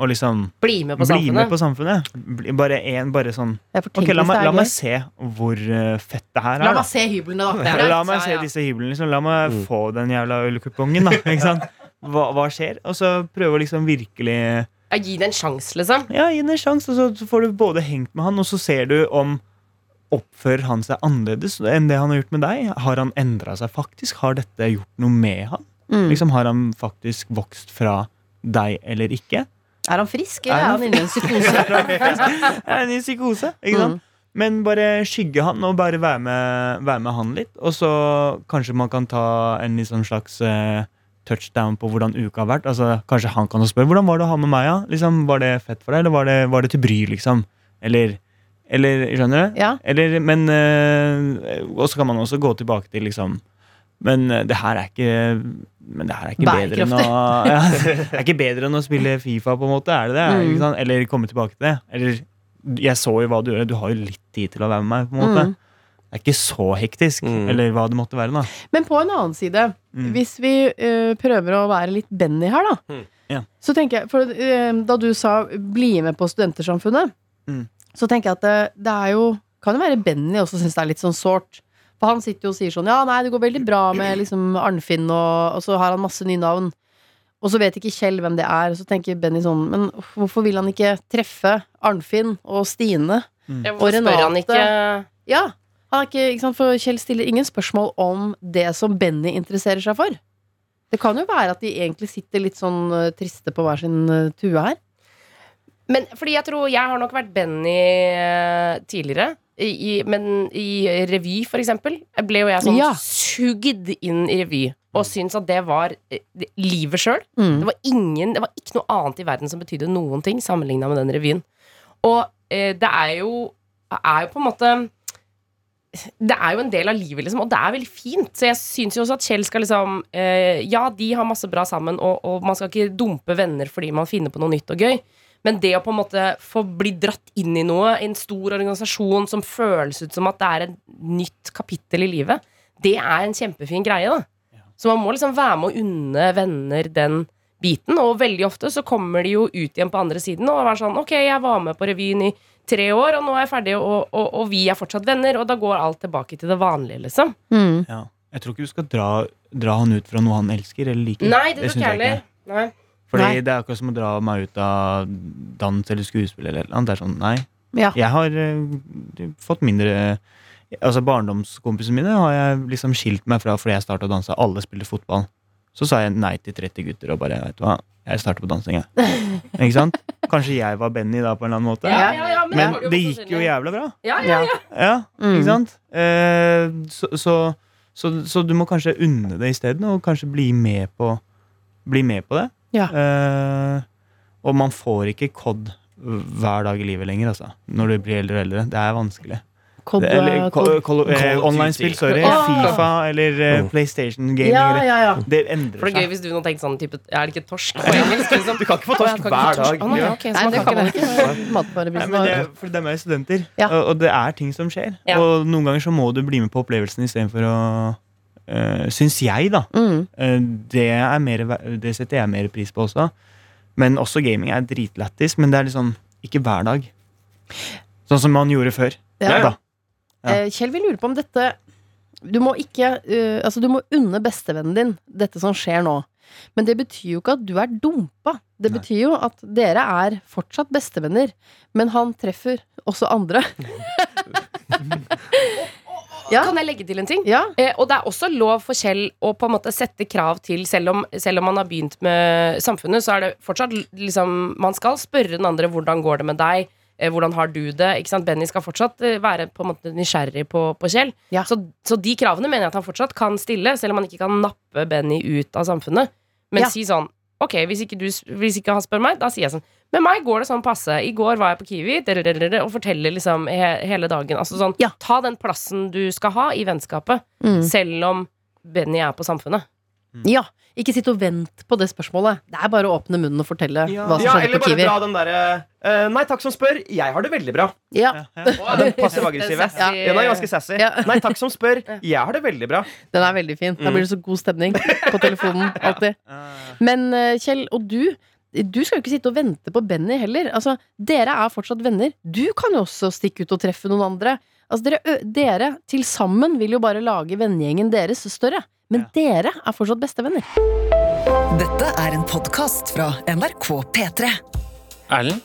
Og liksom Bli med på bli samfunnet. med på samfunnet. Bli, bare en, bare sånn Ok, la meg, la meg se hvor eh, fett det her er. La meg se hyblene, da. Ja, La meg se ja. disse hyblene. Liksom. La meg få den jævla ølkupongen, da. Ikke sant? Hva, hva skjer? Og så prøve å liksom virkelig Ja, gi det en sjanse, liksom. Ja, gi den en sjanse, og så får du både hengt med han, og så ser du om Oppfører han seg annerledes enn det han har gjort med deg? Har han endra seg faktisk? Har dette gjort noe med han? Mm. Liksom, har han faktisk vokst fra deg eller ikke? Er han frisk, eller Er han inne i en psykose? er han i psykose? Ikke sant? Men bare skygge han, og bare være med, være med han litt. Og så kanskje man kan ta en sånn slags uh, touchdown på hvordan uka har vært. Altså, kanskje han kan spørre hvordan var det å ha med meg. Ja? Liksom, var det fett for deg, eller var det, var det til bry, liksom? Eller, eller Skjønner du? Ja. Eller, men øh, Og så kan man også gå tilbake til liksom Men øh, det her er ikke Men det her er ikke bedre enn å ja, Det er ikke bedre enn å spille Fifa, på en måte. Er det det? Mm. Ikke sant? Eller komme tilbake til det. Eller jeg så jo hva du gjør. Du har jo litt tid til å være med meg. på en måte Mm. Det er ikke så hektisk. Mm. Eller hva det måtte være. da Men på en annen side, Mm. hvis vi uh, prøver å være litt Benny her, da. Mm. Yeah. Så tenker jeg, for uh, Da du sa 'bli med på Studentersamfunnet', Mm. Så tenker jeg at det, det er jo Kan jo være Benny også syns det er litt sånn sårt. For han sitter jo og sier sånn 'ja, nei, det går veldig bra med liksom Arnfinn', og, og så har han masse nye navn. Og så vet ikke Kjell hvem det er. Og så tenker Benny sånn Men hvorfor vil han ikke treffe Arnfinn og Stine? mm. Og Renate? spør han ikke Ja, han er ikke, ikke sant? For Kjell stiller ingen spørsmål om det som Benny interesserer seg for. Det kan jo være at de egentlig sitter litt sånn eh, triste på hver sin eh, tue her. Men fordi jeg tror Jeg har nok vært Benny eh, tidligere. I, i, men i revy, for eksempel, ble jo jeg sånn Ja. sugd inn i revy. Og syntes at det var eh, livet sjøl. Mm. Det var ingen Det var ikke noe annet i verden som betydde noen ting sammenligna med den revyen. Og eh, det er jo er jo på en måte det er jo en del av livet, liksom, og det er veldig fint. Så jeg syns jo også at Kjell skal liksom eh, Ja, de har masse bra sammen, og, og man skal ikke dumpe venner fordi man finner på noe nytt og gøy. Men det å på en måte få bli dratt inn i noe, i en stor organisasjon som føles ut som at det er et nytt kapittel i livet, det er en kjempefin greie, da. Så man må liksom være med å unne venner den biten. Og veldig ofte så kommer de jo ut igjen på andre siden og er sånn Ok, jeg var med på revyen i tre år, og nå er jeg ferdig, og, og, og vi er fortsatt venner. Og da går alt tilbake til det vanlige, liksom. Mm. Ja. Jeg tror ikke du skal dra, dra han ut fra noe han elsker eller liker. Nei, det tror jeg ikke jeg jeg heller. Nei. Fordi Nei. det er akkurat som å dra meg ut av dans eller skuespill eller noe. Det er sånn, nei. Ja. Jeg har uh, fått mindre Altså Barndomskompisene mine har jeg liksom skilt meg fra fordi jeg starta å danse. Alle spiller fotball. Så sa jeg nei til 30 gutter og bare vet du hva, jeg starter på dansing. Jeg. Ikke sant? Kanskje jeg var Benny da på en eller annen måte. Ja, ja, ja, men Men det, det gikk jo jævla bra. Ja, ja, ja. Ja, Mm. ikke sant? Eh, så, så, så, så du må kanskje unne det isteden, og kanskje bli med på, bli med på det. Ja. Eh, og man får ikke kodd hver dag i livet lenger, altså. Når du blir eldre og eldre. Det er vanskelig. Kod, Det- eller, kod, ko- kod. ko- eh, Online-spill, sorry. Åh. Fifa eller uh, PlayStation Gaming. Ja, ja, ja. Det endrer seg. For det er gøy hvis du nå tenkte sånn type Er det ikke torsk på engelsk? Liksom? Du kan ikke få torsk ikke hver dag. Nei, det kan man ikke ikke. Nei, Matvareprisen men det, for dem er studenter, Ja. og, og det er ting som skjer. Ja. Og noen ganger så må du bli med på opplevelsen istedenfor å uh, Syns jeg, da. mm. Eh, det, er mer, det setter jeg mer pris på også. Men også gaming er dritlættis, men det er liksom ikke hver dag. Sånn som man gjorde før. Ja. Da. Ja. Eh, Kjell, vi lurer på om dette Du må ikke uh, Altså, du må unne bestevennen din dette som skjer nå. Men det betyr jo ikke at du er dumpa. Det Nei. betyr jo at dere er fortsatt bestevenner, men han treffer også andre. Ja. Kan jeg legge til en ting? Ja. Eh, og det er også lov for Kjell å på en måte sette krav til, selv om, selv om man har begynt med samfunnet, så er det fortsatt liksom Man skal spørre den andre hvordan går det med deg, eh, hvordan har du det? Ikke sant? Benny skal fortsatt eh, være på en måte nysgjerrig på, på Kjell. Ja. Så, så de kravene mener jeg at han fortsatt kan stille, selv om han ikke kan nappe Benny ut av samfunnet. Men si sånn Ok, hvis ikke, du, hvis ikke han spør meg, da sier jeg sånn Med meg går det sånn passe. I går var jeg på Kiwi og forteller liksom he, hele dagen. Altså sånn, Ja. Ta den plassen du skal ha i vennskapet, Mm. selv om Benny er på Samfunnet. Ja. Ikke sitt og vent på det spørsmålet. Det er bare å åpne munnen og fortelle hva som Ja, skjedde eller på bare dra den derre uh, Nei takk som spør, jeg har det veldig bra. Ja, Ja, Den passiv-aggressive. Ja. Den er ganske sassy. Ja. Nei takk som spør, jeg har det veldig bra. Den er veldig fin. Da blir det så god stemning på telefonen. Alltid. Men uh, Kjell, og du du skal jo ikke sitte og vente på Benny heller. Altså, Dere er fortsatt venner. Du kan jo også stikke ut og treffe noen andre. Altså, dere, dere til sammen vil jo bare lage vennegjengen deres større. Men dere er fortsatt bestevenner. Dette er en podkast fra NRK P3. Erlend,